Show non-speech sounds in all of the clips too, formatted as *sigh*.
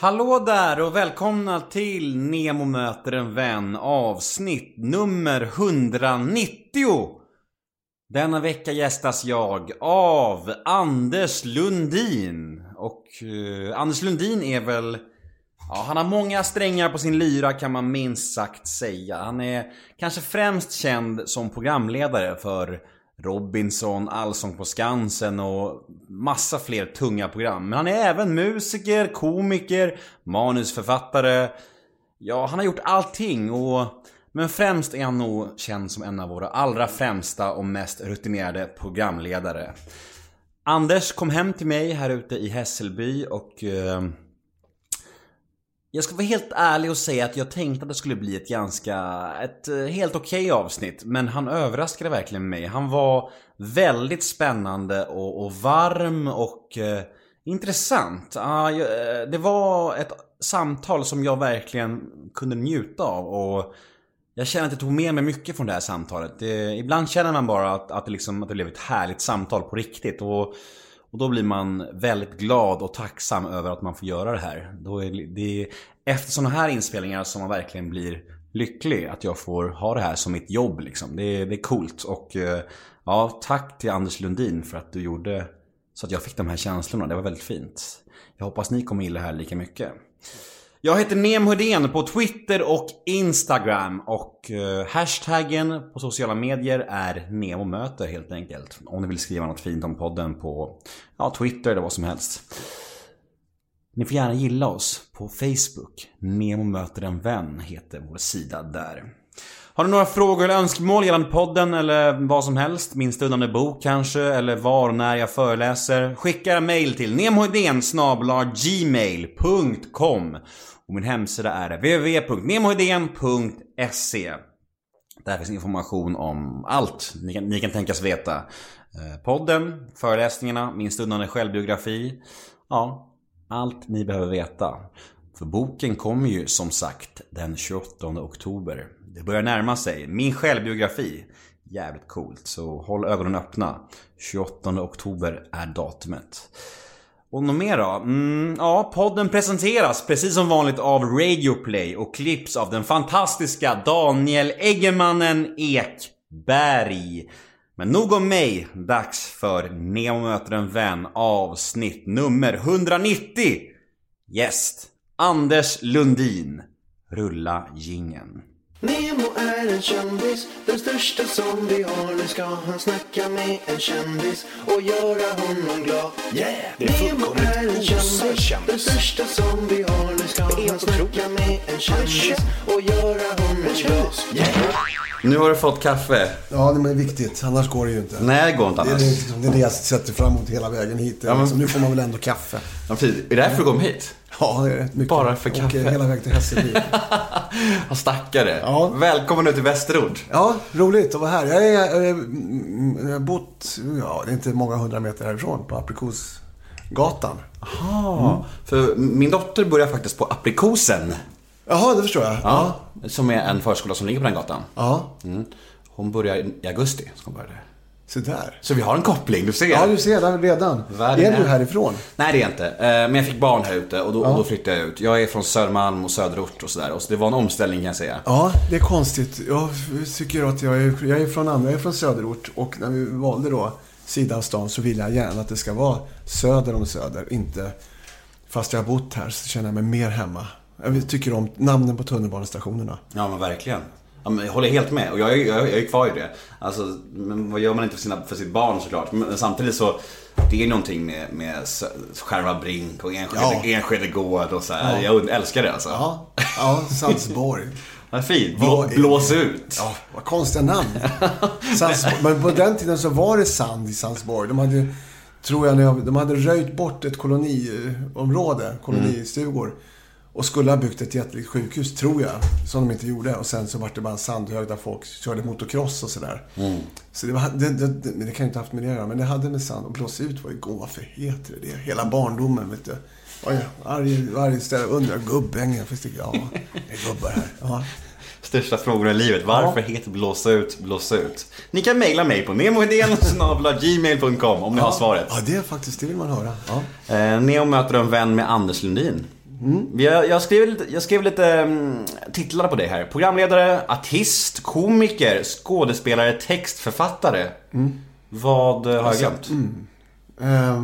Hallå där och välkomna till Nemo möter en vän avsnitt nummer 190. Denna vecka gästas jag av Anders Lundin. Och eh, Anders Lundin är väl... Ja, han har många strängar på sin lyra kan man minst sagt säga. Han är kanske främst känd som programledare för Robinson, Allsång på Skansen och massa fler tunga program. Men han är även musiker, komiker, manusförfattare. Ja, han har gjort allting och... Men främst är han nog känd som en av våra allra främsta och mest rutinerade programledare. Anders kom hem till mig här ute i Hässelby och... Eh, jag ska vara helt ärlig och säga att jag tänkte att det skulle bli ett ganska, ett eh, helt okej okay avsnitt. Men han överraskade verkligen mig. Han var väldigt spännande och, och varm och eh, intressant. Ah, eh, det var ett samtal som jag verkligen kunde njuta av. Och jag känner att jag tog med mig mycket från det här samtalet. Det, ibland känner man bara att, att, det liksom, att det blev ett härligt samtal på riktigt. Och och då blir man väldigt glad och tacksam över att man får göra det här. Då är det efter sådana här inspelningar som man verkligen blir lycklig att jag får ha det här som mitt jobb liksom. Det är, det är coolt och eh, ja, tack till Anders Lundin för att du gjorde så att jag fick de här känslorna. Det var väldigt fint. Jag hoppas ni kommer gilla det här lika mycket. Jag heter Nemhedén på Twitter och Instagram och eh, hashtaggen på sociala medier är NEMOMÖTER helt enkelt. Om ni vill skriva något fint om podden på ja, Twitter eller vad som helst. Ni får gärna gilla oss på Facebook. Nemo möter en vän heter vår sida där. Har du några frågor eller önskemål gällande podden eller vad som helst? Min stundande bok kanske? Eller var och när jag föreläser? Skicka mail till gmail.com Och min hemsida är www.nemohedén.se Där finns information om allt ni kan, ni kan tänkas veta. Eh, podden, föreläsningarna, min stundande självbiografi. Ja, allt ni behöver veta. För boken kommer ju som sagt den 28 oktober. Det börjar närma sig. Min självbiografi. Jävligt coolt, så håll ögonen öppna. 28 oktober är datumet. Och något mer då? Mm, ja, podden presenteras precis som vanligt av Radioplay och klipps av den fantastiska Daniel Eggemannen Ekberg. Men nog om mig. Dags för Nemo möter en vän avsnitt nummer 190. Gäst Anders Lundin. Rulla gingen. Nemo är en kändis, den största som vi har. Nu ska han snacka med en kändis och göra honom glad. Yeah! Det är Nemo är en kändis, den största som vi har. Nu ska han snacka med en kändis och göra honom glad. Yeah! Nu har du fått kaffe. Ja, det är viktigt. Annars går det ju inte. Nej, det går inte annars. Det är, det, är det jag sätter fram emot hela vägen hit. Ja, men... nu får man väl ändå kaffe. Ja, precis. Är det därför du kom hit? Ja, det är rätt mycket. Bara för kaffe? Och hela vägen till Hässelby. *laughs* Vad stackare. Ja. Välkommen ut till Västerort. Ja, roligt att vara här. Jag, är, jag, har bott, ja, det är inte många hundra meter härifrån, på Aprikosgatan. Jaha. Mm. För min dotter börjar faktiskt på Aprikosen. Jaha, det förstår jag. Ja, ja. Som är en förskola som ligger på den gatan. Ja. Mm. Hon börjar i augusti. Ska hon börja där. Så där. Så vi har en koppling, du ser. Ja, du ser redan. Världen är du härifrån? Nej, det är jag inte. Eh, men jag fick barn här ute och då, ja. och då flyttade jag ut. Jag är från Södermalm och söderort och sådär. Så det var en omställning kan jag säga. Ja, det är konstigt. Jag tycker att jag är, jag är från andra, jag är från söderort. Och när vi valde då sidan stan så vill jag gärna att det ska vara söder om söder. Inte, fast jag har bott här så känner jag mig mer hemma. Jag tycker om namnen på tunnelbanestationerna. Ja, men verkligen. Ja, men jag håller helt med och jag jag, jag är kvar i det. Alltså, men vad gör man inte för, sina, för sitt barn såklart. Men samtidigt så, det är någonting med, med Skärva Brink och Enskede, ja. Enskede Gård och så här. Ja. Jag älskar det alltså. Ja, ja Salzborg. *laughs* Vad fint. Blå, blås ut. Ja, vad konstiga namn. *laughs* Men på den tiden så var det sand i Sandsborg. De hade, tror jag, de hade röjt bort ett koloniområde, kolonistugor. Mm. Och skulle ha byggt ett jättelikt sjukhus, tror jag. Som de inte gjorde. Och sen så var det bara en sandhög där folk körde motocross och sådär. Mm. Så det, var, det, det, det, det kan ju inte haft med det att göra. Men det hade med sand. Och blåsa ut var ju gå, varför heter det det? Hela barndomen, vet du. Varje, varje ställe undrar Gubbängen. Ja, det är gubbar här. Ja. Största frågorna i livet. Varför ja. heter blåsa ut, blåsa ut? Ni kan mejla mig på gmail.com om ni ja. har svaret. Ja, det är faktiskt, det vill man höra. Ja. Eh, Neo möter en vän med Anders Lundin. Vi har- Jag skrev lite, jag skrev lite mm, titlar på dig här. Programledare, artist, komiker, skådespelare, textförfattare. Vad eh, har jag glömt? Eh,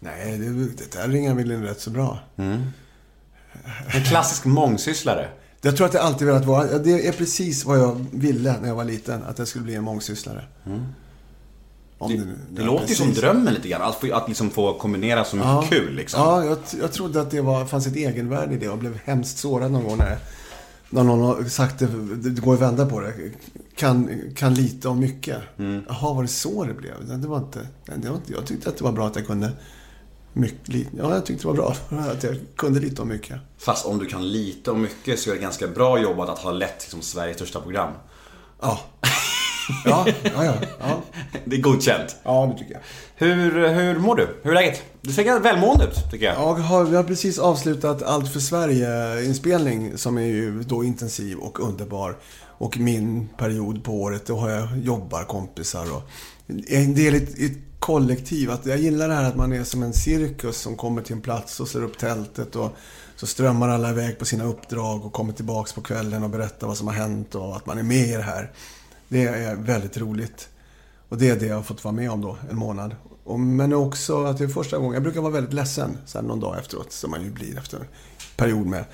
nej, det, det där ringar väl in rätt så bra. En klassisk *laughs* mångsysslare. Jag tror att jag alltid velat vara... Det är precis vad jag ville när jag var liten. Att jag skulle bli en mångsysslare. Om Det, det ja, låter ju som drömmen lite grann. Att, få, att liksom få kombinera så mycket Ja. kul liksom. Ja, jag, jag trodde att det var, fanns ett egenvärde i det och blev hemskt sårad någon gång när, när någon har sagt det, det går att vända på det. Kan, kan lite om mycket. Mm. Jaha, var det så det blev? Det var inte, det var inte, jag tyckte att det var bra att jag kunde mycket. Ja, jag tyckte det var bra *laughs* att jag kunde lite om mycket. Fast om du kan lite och mycket så är det ganska bra jobbat att ha lett liksom, Sveriges största program. Ja. *laughs* Ja, ja, ja. Ja, Det är godkänt. ja det tycker jag. Hur, hur mår du? Hur är läget? Du ser ganska välmående ut, tycker jag. Jag har, vi har precis avslutat Allt för Sverige-inspelning som är ju då intensiv och underbar. Och min period på året, då har jag jobbarkompisar och en del i ett, i ett kollektiv. Att jag gillar det här att man är som en cirkus som kommer till en plats och slår upp tältet och så strömmar alla iväg på sina uppdrag och kommer tillbaks på kvällen och berättar vad som har hänt och att man är med i det här. Det är väldigt roligt. Och det är det jag har fått vara med om då, en månad. Och, men också att det är första gången, jag brukar vara väldigt ledsen Sen någon dag efteråt, som man ju blir efter en period med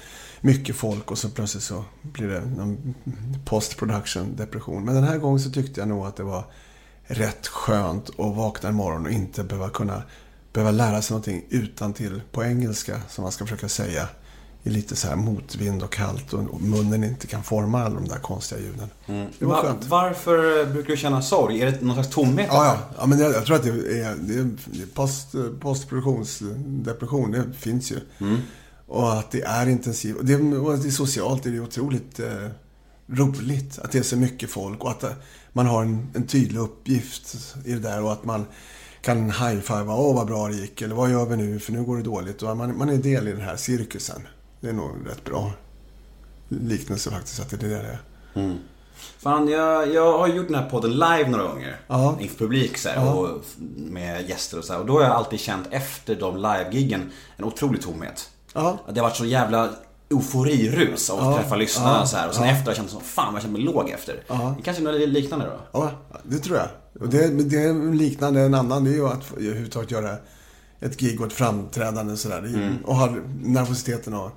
mycket folk och så plötsligt så blir det någon post production depression. Men den här gången så tyckte jag nog att det var rätt skönt att vakna imorgon och inte behöva kunna behöva lära sig någonting utan till på engelska, som man ska försöka säga. I lite så här motvind och kallt och munnen inte kan forma alla de där konstiga ljuden. Det var Va- skönt. varför brukar du känna sorg? Är det någon slags tomhet? Ja, ja. ja men jag, jag tror att det är, det är är post, postproduktionsdepression. Det finns ju. Och att det är intensivt. Och det, och det är socialt är det otroligt eh, roligt. Att det är så mycket folk och att eh, man har en, en tydlig uppgift i det där. Och att man kan high-fivea. Åh, vad bra det gick. Eller vad gör vi nu? För nu går det dåligt. Och man, man är del i den här cirkusen. Det är nog rätt bra liknelse faktiskt. Att det är det det är. Fan, jag, jag har gjort den här podden live några gånger. Ja. Inför publik så här, Ja. och med gäster och så här. Och då har jag alltid känt efter de live-giggen en otrolig tomhet. Ja. Att Det har varit så jävla euforirus av att Ja. träffa lyssnarna Ja. så här. Och sen Ja. efter har jag känt som fan vad jag känner mig låg efter. Ja. Det kanske är något liknande då. Ja, det tror jag. Och det, det är liknande en annan. Det är ju att överhuvudtaget göra ett gig och ett framträdande sådär. Mm. Och ha nervositeten och...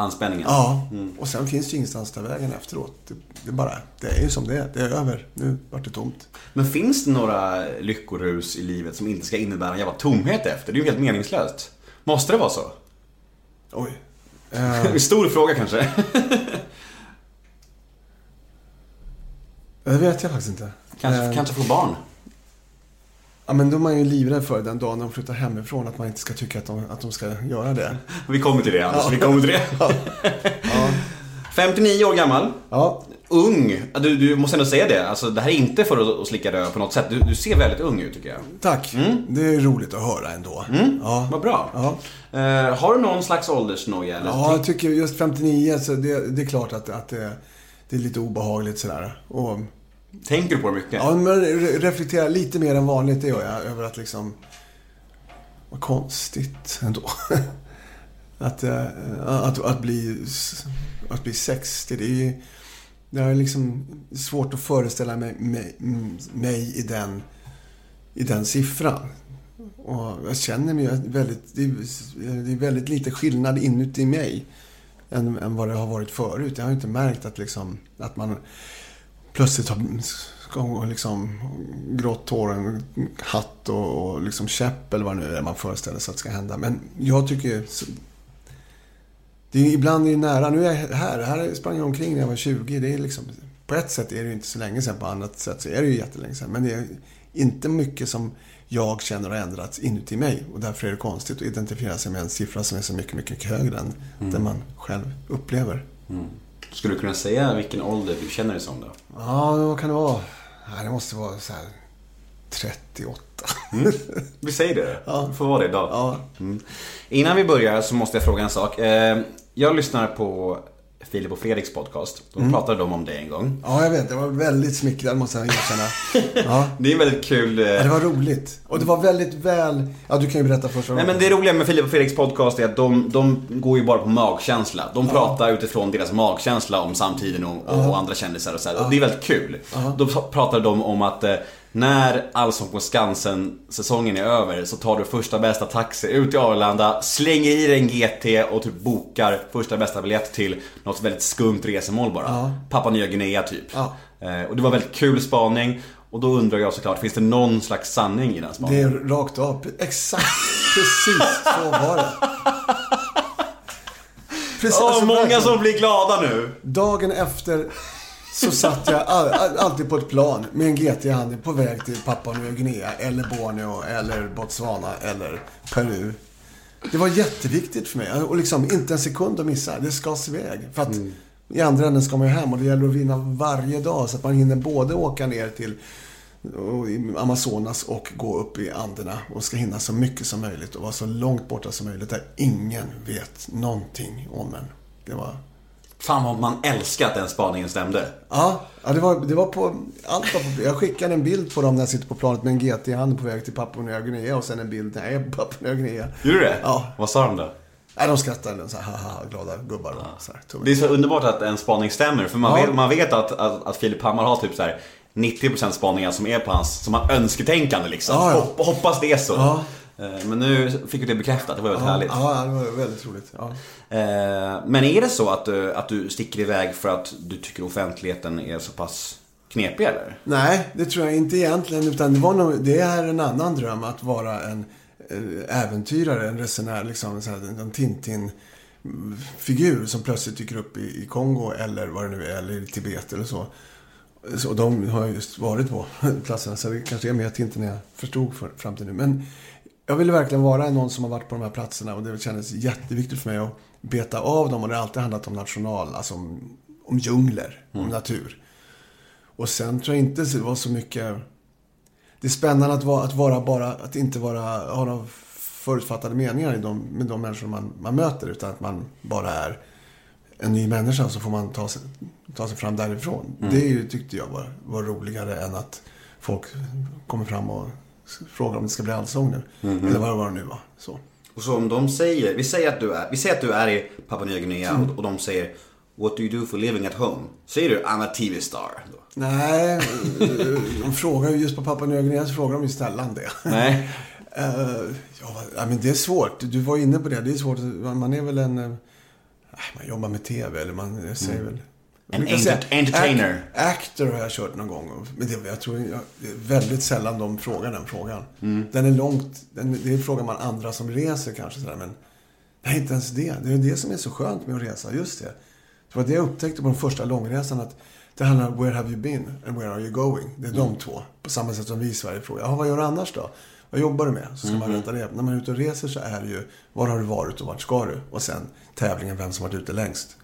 Anspänningen. Ja. Och sen finns det ju ingenstans att ta vägen efteråt. Det, det bara... Det är ju som det är. Det är över. Nu vart det tomt. Men finns det några lyckorus i livet som inte ska innebära en jävla tomhet efter? Det är ju helt meningslöst. Måste det vara så? Oj. En *laughs* stor fråga kanske. *laughs* Det vet jag faktiskt inte. Kanske, Eh, kanske få barn. Ja, men då är man ju livrädd för den dagen de flyttar hemifrån. Att man inte ska tycka att de, att de ska göra det. Vi kommer till det Anders, vi kommer till det. Ja. *laughs* 59 år gammal. Ja. Ung. Ja, Du, du måste ändå säga det. Alltså, det här är inte för att, slicka röv på något sätt. Du, du ser väldigt ung ut tycker jag. Tack. Det är roligt att höra ändå. Ja. Vad bra. Ja. Eh, har du någon slags åldersnoja? Eller? Ja, jag tycker just 59, så det, det är klart att, att det, det är lite obehagligt sådär. Och, Tänker du på det mycket? ja, men reflekterar lite mer än vanligt, det gör jag, över att liksom... Vad konstigt ändå. *laughs* att, eh, att, att, bli, att bli 60, det är ju... Det är liksom svårt att föreställa mig, mig, mig i, den, i den siffran. Och jag känner mig väldigt... Det är, det är väldigt lite skillnad inuti mig än, än vad det har varit förut. Jag har inte märkt att, liksom, att man plötsligt har gå liksom grått hår, en hatt och, och liksom käpp eller vad det nu är man föreställer sig att ska hända. Men jag tycker... Det är, ibland är det nära. Nu är jag här. Här sprang jag omkring när jag var 20. Det är liksom, på ett sätt är det inte så länge sedan. På annat sätt så är det ju jättelänge sedan. Men det är inte mycket som jag känner har ändrats inuti mig. Och därför är det konstigt att identifiera sig med en siffra som är så mycket, mycket högre än den man själv upplever. Skulle du kunna säga vilken ålder du känner dig som då? Ja, vad kan det vara? Ja, det måste vara så här 38. Vi säger det. Ja. Det får vara det idag. Ja. Mm. Innan vi börjar så måste jag fråga en sak. Eh, Jag lyssnar på Filip och Fredriks podcast. Då pratade de om det en gång. Ja, jag vet. Jag var väldigt smickrad måste jag erkänna. Ja. *laughs* Det är väldigt kul. eh, Ja, det var roligt. Och det var väldigt väl... Ja, du kan ju berätta först. Nej men det roliga med Filip och Fredriks podcast är att de, de går ju bara på magkänsla. De pratar utifrån deras magkänsla om samtiden och, och andra kändisar och så här. Och det är väldigt kul. Då pratar de om att eh, när Allsång på Skansen säsongen är över så tar du första bästa taxi ut till Arlanda, slänger i dig en GT och typ bokar första bästa biljett till något väldigt skumt resemål bara. Papua Nya Guinea typ. Ja. Eh, Och det var väldigt kul spaning. Och då undrar jag såklart, finns det någon slags sanning i den Det spaningen? är rakt av. Exakt. Precis så var det. *laughs* Precis, Åh, alltså, många verkligen. som blir glada nu! Dagen efter så satt jag all, all, alltid på ett plan med en GT i handen på väg till Papua Nya Guinea eller Borneo eller Botswana eller Peru. Det var jätteviktigt för mig. Och liksom inte en sekund att missa. Det skals iväg. För att i andra änden ska man ju hem och det gäller att vinna varje dag så att man hinner både åka ner till Amazonas och gå upp i Anderna och ska hinna så mycket som möjligt och vara så långt borta som möjligt där ingen vet någonting om en. Det var Fan vad man älskar att den spaningen stämde. Ja, ja det, var, det var på... Allt var på, jag skickade en bild på dem när jag sitter på planet med en GT i handen på väg till Papua Nya Guinea och sen en bild när jag är på Papua Nya Guinea. Gjorde du det? Ja. Vad sa de då? Nej, de skrattade så här, haha, glada gubbar och så här. Det är så underbart att en spaning stämmer. För man, Ja. vet, man vet att, att, att Filip Hammar har typ så här 90% spaningar som är på hans, som han önsketänkande liksom. Ja, ja. Hopp, hoppas det är så. Ja. Eh, Men nu fick vi det bekräftat, det var väldigt ja, härligt. ja, det var väldigt roligt. Ja. Eh, Men är det så att du, att du sticker iväg för att du tycker offentligheten är så pass knepig eller? Nej, det tror jag inte egentligen. Utan det, var nog, det är en annan dröm att vara en eh, äventyrare, en resenär, liksom, en, här- en Tintin-figur som plötsligt dyker upp i, i Kongo eller vad det nu är, eller i Tibet eller så. Så de har jag just varit på *laughs* platserna, så det kanske är mer Tintin jag förstod för, fram till nu. Men jag ville verkligen vara någon som har varit på de här platserna och det kändes jätteviktigt för mig att beta av dem och det har alltid handlat om national, alltså om, om djungler, om natur. Och sen tror jag inte det var så mycket... Det är spännande att vara, att vara bara, att inte vara, ha några förutfattade meningar i de, med de människor man, man möter. Utan att man bara är en ny människa så får man ta sig, ta sig fram därifrån. Det är ju, tyckte jag var, var roligare än att folk kommer fram och frågar om det ska bli allsång nu. Eller vad det var det nu var. Så. Och så om de säger, vi säger att du är, vi säger att du är i Papua Nya Guinea och, och de säger What do you do for living at home? Säger du I'm a TV star? Då? Nej, eh, de frågar ju just på Papua Nya Guinea så frågar de ju sällan det. Nej. *laughs* Eh, ja, men det är svårt. Du var inne på det. Det är svårt. Man är väl en... eh, Man jobbar med TV eller man säger väl... En enter- entertainer. Act, actor har jag kört någon gång. Men det, jag tror jag, det är väldigt sällan de frågar den frågan. Den är långt... Den, det frågar man andra som reser kanske sådär. Men nej, inte ens det. Det är det som är så skönt med att resa. Just det. Det var det jag upptäckte på den första långresan. Att det handlar om where have you been and where are you going. Det är de två. På samma sätt som vi i Sverige frågar. Ja, vad gör du annars då? Vad jobbar du med? Så ska man veta det. När man är ute och reser så är det ju var har du varit och vart ska du? Och sen tävlingen vem som varit ute längst.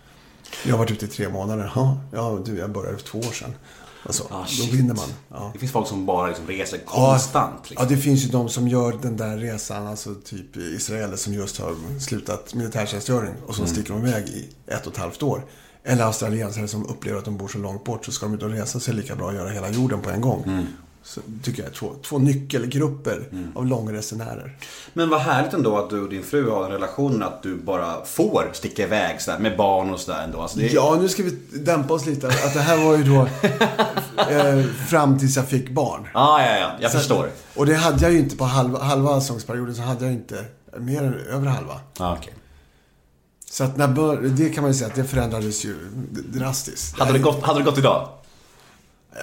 Jag har varit ute i tre månader. Ja, ja du, jag började för två år sedan. Alltså, Ah, då vinner man. Ja. Det finns folk som bara liksom reser konstant. Ja, Liksom. det finns ju de som gör den där resan, alltså typ israeler som just har slutat militärtjänstgöring och som sticker de iväg i ett och ett halvt år. Eller australiensare som upplever att de bor så långt bort så ska de ut och resa sig lika bra att göra hela jorden på en gång. Så tycker jag är två, två nyckelgrupper av långresenärer. Men vad härligt ändå att du och din fru har en relation att du bara får sticka iväg sådär med barn och sådär ändå. Alltså det, Ja, nu ska vi dämpa oss lite. Att det här var ju då *laughs* eh, fram tills jag fick barn. Ah, ja, ja, jag Så- förstår. Och det hade jag ju inte på halva, halva allsångsperioden så hade jag inte mer än över halva. Ah, okej. Så att när bör, det kan man ju säga att det förändrades ju drastiskt. hade, det gått, hade det gått idag?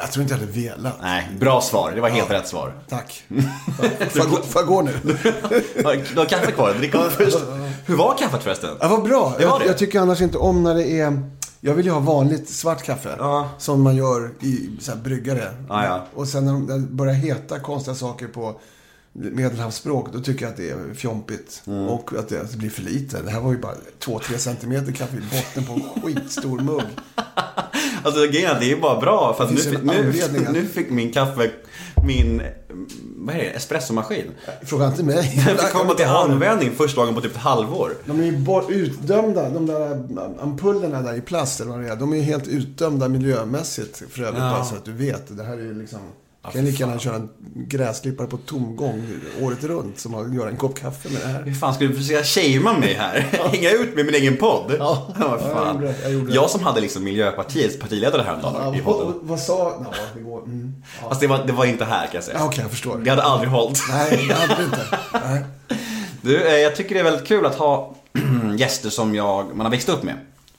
Jag tror inte jag hade velat. Nej, bra svar. Det var helt rätt svar. Tack. *laughs* Får jag gå- får jag gå nu? *laughs* Du har kaffe kvar, drick upp först. Hur var kaffet förresten? Ja, vad bra. Det var Jag, det. jag tycker annars inte om när det är... Jag vill ju ha vanligt svart kaffe. Ja. Som man gör i så här, bryggare. Ja, ja. Och sen när de börjar heta konstiga saker på medelhavsspråk, då tycker jag att det är fjompigt. Mm. Och att det blir för lite. Det här var ju bara 2-3 centimeter kaffe i botten på en skitstor mugg. *laughs* Alltså grejen det är bara bra för att nu, nu, nu fick min kaffe, min, vad är det, espressomaskin. Fråga inte mig. *laughs* Den fick komma till användning första gången på typ ett halvår. De är ju bort utdömda, de där ampullerna där i plast eller vad det är. De är ju helt utdömda miljömässigt för övrigt, Ja. bara så att du vet. Det här är ju liksom... kan ju lika gärna köra en gräsklippare på tomgång året runt som att göra en kopp kaffe med det här. Hur fan skulle du försöka shamea mig här? *laughs* Hänga ut med min egen podd? Ja. *laughs* Ja, jag fan. jag gjorde det. Jag som hade liksom Miljöpartiets partiledare häromdagen i Ja, vad, podden. vad sa... Ja, det går... Mm. Ja. Fast det var, det var inte här kan jag säga. Ja, Okej, jag förstår. Det hade aldrig hållit. Nej, det hade inte. *laughs* Nej. Du, eh, jag tycker det är väldigt kul att ha *clears throat* gäster som jag, man har växt upp med.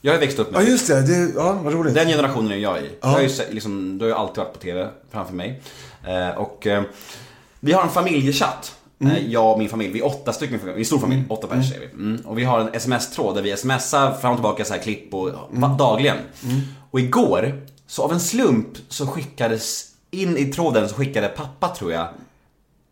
Jag har växt upp med Ja, just det. det ja, vad roligt. Den generationen är jag i. Jag Ja. har ju, liksom, du har ju alltid varit på TV framför mig. Eh, och eh, vi har en familjechatt. Mm. Eh, jag och min familj, vi är åtta stycken, vi är en stor familj, åtta pers är vi. Mm. Och vi har en sms-tråd där vi smsar fram och tillbaka så här klipp och, Mm. dagligen. Och igår, så av en slump så skickades, in i tråden så skickade pappa tror jag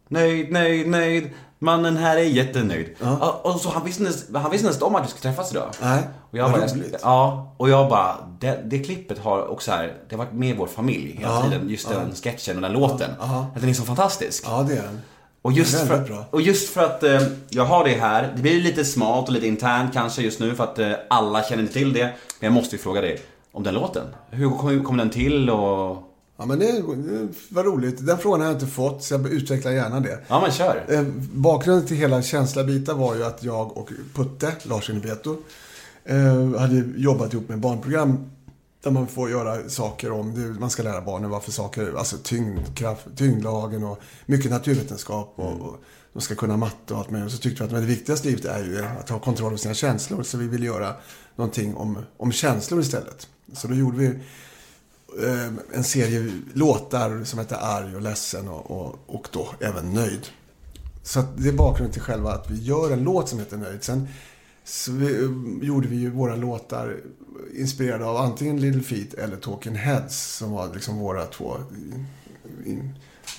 Nöjd, nöjd, nöjd. Mannen här är jättenöjd. Ja. Och så han visste, ens- han visste ens om att vi skulle träffas idag. Nej, Och jag vad bara, roligt. Ja, och jag bara, det, det klippet har också här, det har varit med vår familj hela Ja, tiden. Just den sketchen och den låten. ja. Den är så fantastisk. Ja, det är den. Och just, för, bra. och just för att eh, jag har det här, det blir lite smalt och lite internt kanske just nu för att eh, alla känner inte till det. Men jag måste ju fråga dig om den låten. Hur kom, kom den till och... Ja, men det, det var roligt. Den frågan har jag inte fått, så jag utvecklar gärna det. Ja men kör. Eh, bakgrunden till hela känsla-bitar var ju att jag och Putte, Lars Beto, eh, hade jobbat ihop med barnprogram där man får göra saker om, man ska lära barnen vad för saker, alltså tyngdkraft, tyngdlagen och mycket naturvetenskap och, och de ska kunna matte och allt möjligt. Så tyckte vi att men det viktigaste livet är ju att ha kontroll över sina känslor. Så vi ville göra någonting om, om känslor istället. Så då gjorde vi Eh, en serie låtar som heter Arg och Ledsen och, och, och då även Nöjd. Så att det är bakgrunden till själva att vi gör en låt som heter Nöjd. Sen vi, eh, gjorde vi ju våra låtar inspirerade av antingen Little Feet eller Talking Heads som var liksom våra två...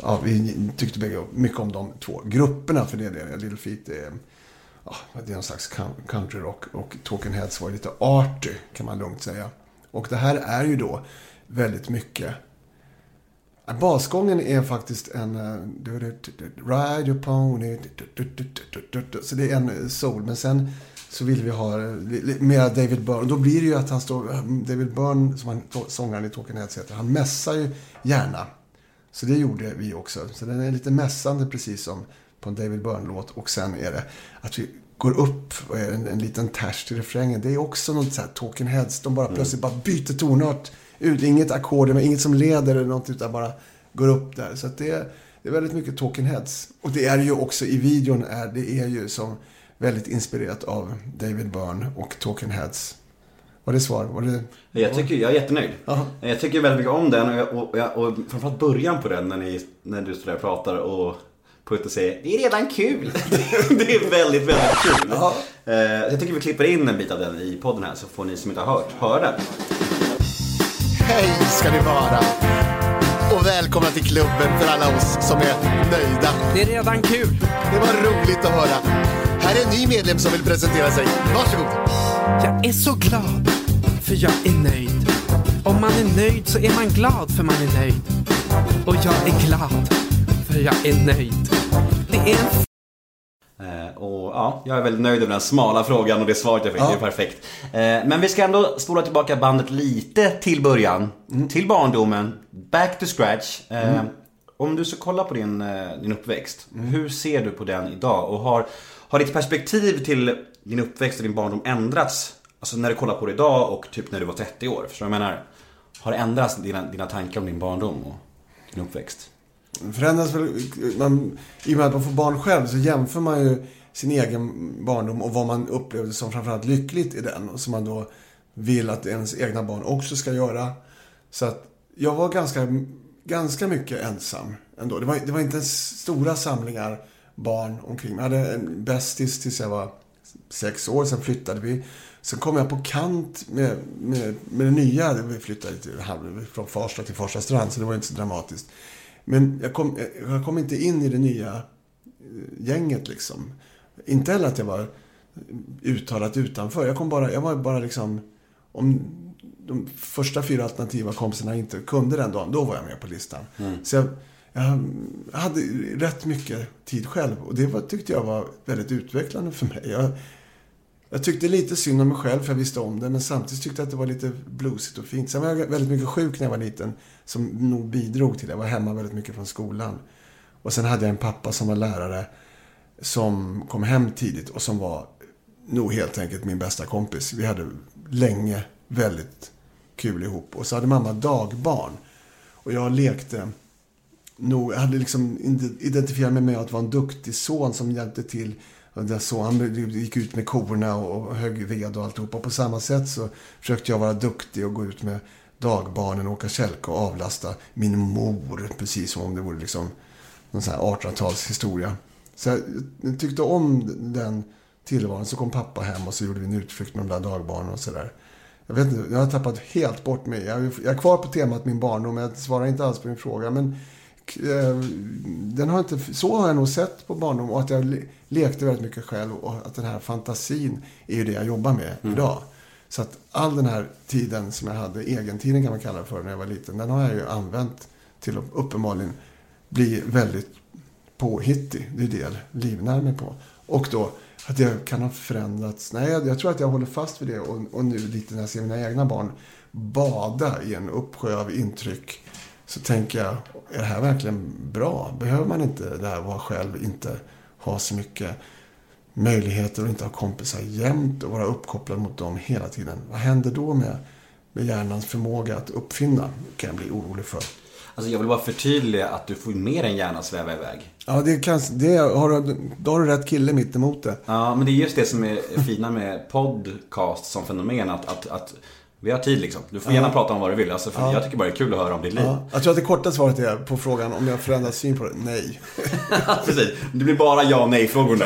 Ja, vi tyckte bägge mycket om de två grupperna för det är det. Little Feet är, ja, det är någon slags countryrock. country rock och Talking Heads var lite arty kan man lugnt säga. Och det här är ju då väldigt mycket Basgången är faktiskt en... eh, Ride your pony. Så det är en eh, soul. Men sen så vill vi ha eh, mer David Byrne. Då blir det ju att han står... David Byrne, som han, sångaren i Talking Heads heter, han mässar ju gärna. Så det gjorde vi också. Så den är lite mässande precis som på en David Byrne-låt. Och sen är det att vi går upp en, en liten ters till refrängen. Det är också något så här Talking Heads. De bara plötsligt bara byter tonart ut. Inget ackord, inget som leder eller något utan bara går upp där. Så det, är, det är väldigt mycket Talking Heads. Och det är ju också i videon är det är ju som väldigt inspirerat av David Byrne och Talking Heads. Var det svar? Var det... Jag, tycker, jag är jättenöjd. Ja. Jag tycker väldigt mycket om den och, jag, och, jag, och framförallt början på den när, ni, när du står där och pratar och Putte säger Det är redan kul. *laughs* det är väldigt, väldigt kul. Ja. Eh, jag tycker vi klipper in en bit av den i podden här så får ni som inte har hört höra den. Hej ska ni vara! Och välkomna till klubben för alla oss som är nöjda. Det är redan kul. Det var roligt att höra. Här är en ny medlem som vill presentera sig. Varsågod! Jag är så glad, för jag är nöjd. Om man är nöjd så är man glad för man är nöjd. Och jag är glad, för jag är nöjd. Det är en och ja, jag är väldigt nöjd med den smala frågan och det svaret jag fick, Ja. det är perfekt. Eh, men vi ska ändå spola tillbaka bandet lite till början. Till barndomen, back to scratch. Eh, Om du ska kolla på din, eh, din uppväxt, hur ser du på den idag? Och har, har ditt perspektiv till din uppväxt och din barndom ändrats? Alltså när du kollar på det idag och typ när du var 30 år, förstår du vad jag menar? Har det ändrats dina, dina tankar om din barndom och din uppväxt? Förändras väl, man, i och med att man får barn själv så jämför man ju sin egen barndom och vad man upplevde som framförallt lyckligt i den. Och som man då vill att ens egna barn också ska göra. Så att jag var ganska, ganska mycket ensam ändå. Det var, det var inte stora samlingar barn omkring mig. Jag hade en bästis tills jag var sex år. Sen flyttade vi. Sen kom jag på kant med, med, med det nya. Vi flyttade till, från Farsta till Farsta strand, så det var inte så dramatiskt. Men jag kom, jag kom inte in i det nya eh, gänget liksom. Inte heller att jag var uttalat utanför. Jag, kom bara, jag var bara liksom... Om de första fyra alternativa kompisarna inte kunde den dagen, då var jag med på listan. Mm. Så jag, jag hade rätt mycket tid själv och det var, tyckte jag var väldigt utvecklande för mig. Jag, jag tyckte lite synd om mig själv för jag visste om det, men samtidigt tyckte jag att det var lite bluesigt och fint. Sen var jag väldigt mycket sjuk när jag var liten, som nog bidrog till det. Jag var hemma väldigt mycket från skolan. Och sen hade jag en pappa som var lärare, som kom hem tidigt och som var nog helt enkelt min bästa kompis. Vi hade länge väldigt kul ihop. Och så hade mamma dagbarn. Och jag lekte nog, jag hade liksom identifierat mig med att vara en duktig son som hjälpte till. Där så, han gick ut med korna och högg ved och alltihopa. På samma sätt så försökte jag vara duktig och gå ut med dagbarnen och åka kälke och avlasta min mor. Precis som om det vore liksom någon sån här 1800-talshistoria. Så jag, tyckte om den tillvaron. Så kom pappa hem och så gjorde vi en utflykt med de där dagbarnen och sådär. Jag vet inte, jag har tappat helt bort mig. Jag, är kvar på temat min barndom, men jag svarar inte alls på din fråga. Men den har inte, så har jag nog sett på barndom och att jag le, lekte väldigt mycket själv och att den här fantasin är ju det jag jobbar med Mm. idag. Så att all den här tiden som jag hade, egentiden kan man kalla det för när jag var liten, den har jag ju använt till att uppenbarligen bli väldigt påhittig. Det är det jag livnär mig på. Och då att jag kan ha förändrats. Nej, jag, jag tror att jag håller fast vid det. Och, och nu lite när jag ser mina egna barn bada i en uppsjö av intryck. Så tänker jag, är det här verkligen bra? Behöver man inte det här vara själv, inte ha så mycket möjligheter och inte ha kompisar jämt och vara uppkopplad mot dem hela tiden. Vad händer då med, med hjärnans förmåga att uppfinna? kan jag bli orolig för. Alltså jag vill bara förtydliga att du får mer än gärna sväva iväg. Ja, det kan, det har, du- då har du rätt kille mitt emot det. Ja, men det är just det som är fina med podcast som fenomen. Att, att, att vi har tid liksom. Du får gärna prata om vad du vill. Alltså, för Jag tycker bara det är kul att höra om ditt liv. Ja, jag tror att det korta svaret är på frågan om jag förändrat syn på det. Nej. *laughs* Precis. Det blir bara ja och nej-frågor nu.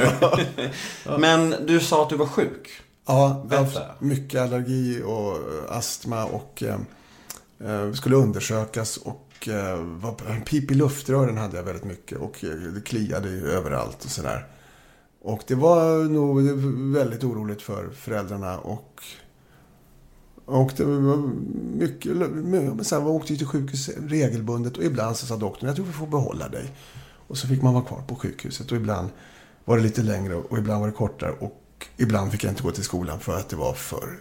*laughs* Men du sa att du var sjuk. Ja, Berätta. mycket allergi och eh, astma och eh, eh, skulle undersökas och eh, var, pip i luftrören hade jag väldigt mycket och eh, det kliade överallt och sådär. Och det var nog väldigt oroligt för föräldrarna och och det var mycket, men sen var åkte ju till sjukhus regelbundet och ibland så sa doktorn, jag tror vi får behålla dig. Och så fick man vara kvar på sjukhuset och ibland var det lite längre och ibland var det kortare och ibland fick jag inte gå till skolan för att det var för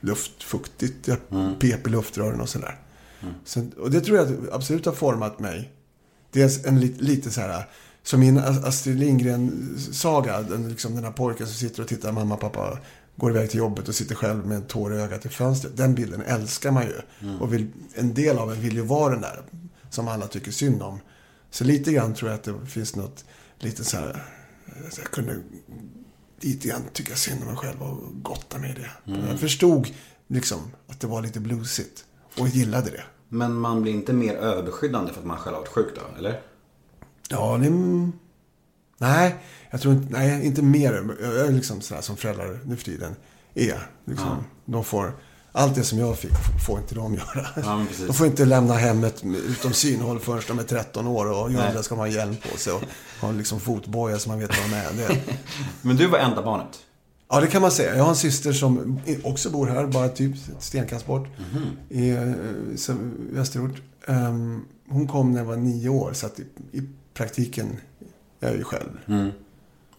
luftfuktigt. Jag pep i luftrören och sådär. Så, och det tror jag absolut har format mig. Dels en lit, lite så här, som i en Astrid Lindgren-saga, den, liksom den här pojken som sitter och tittar, mamma pappa går iväg till jobbet och sitter själv med en tår i ögat i fönstret. Den bilden älskar man ju. Och vill, en del av en vill ju vara den där som alla tycker synd om. Så lite grann tror jag att det finns något lite så här, så jag kunde lite grann tycka synd om mig själv och gotta mig i det. Jag förstod liksom att det var lite bluesigt och gillade det. Men man blir inte mer överbeskyddande för att man själv har varit sjuk då, eller? Ja, det... Nej, jag tror inte... Nej, inte mer. Jag är liksom sådär som föräldrar nu för tiden är. Liksom, De får... Allt det som jag fick får inte de göra. Ja. De får inte lämna hemmet utom synhåll förrän de är 13 år och Julia ska ha hjälm på sig och ha liksom fotboja så man vet vad de är. Det, *laughs* Men du var enda barnet. Ja, det kan man säga. Jag har en syster som också bor här, bara typ ett stenkast bort. I eh, Västerort. Ehm, hon kom när jag var nio år, så att i, praktiken, jag är ju själv.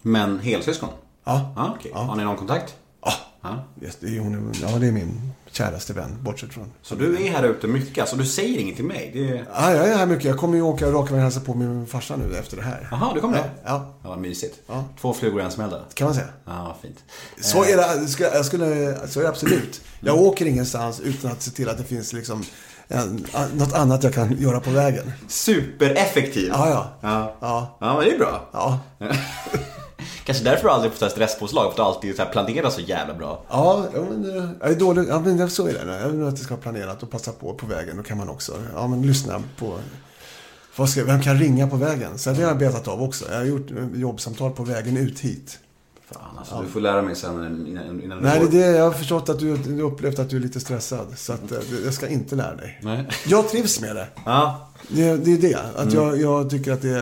Men helsyskon? Ja. Ja, okej. Ja. Har ni någon kontakt? Ja. Ja. Yes, det är hon, ja, det är min käraste vän, bortsett från. Så du är här ute mycket, alltså du säger inget till mig? Det. Ja, jag är här mycket. Jag kommer ju åka raka vägen och hälsa på min farsa nu efter det här. Jaha, du kommer Ja, det? ja. Ja, vad mysigt. Ja. Två flugor i en smäll. Kan man säga. Ja, vad fint. Så är det, jag skulle, så är det absolut. Jag åker ingenstans utan att se till att det finns liksom en, något annat jag kan göra på vägen. Supereffektiv. Ja, ja. Ja. Ja. Ja, men det är bra. Ja, *laughs* Kanske därför du aldrig får stresspåslag, för att du alltid så här planerar så jävla bra. ja, ja men, jag är dålig. Ja, men så är det. Jag vill att det ska vara planerat och passa på på vägen. Då kan man också, ja men lyssna på vad ska, vem kan ringa på vägen? Så det har jag betat av också. Jag har gjort jobbsamtal på vägen ut hit. Fan, alltså, du får lära mig sen innan, innan Nej, du det går. är det. Jag har förstått att du, du upplevt att du är lite stressad. Så att, eh, jag ska inte lära dig. Nej. Jag trivs med det. Ja, Det, det är det. Att jag, jag tycker att det är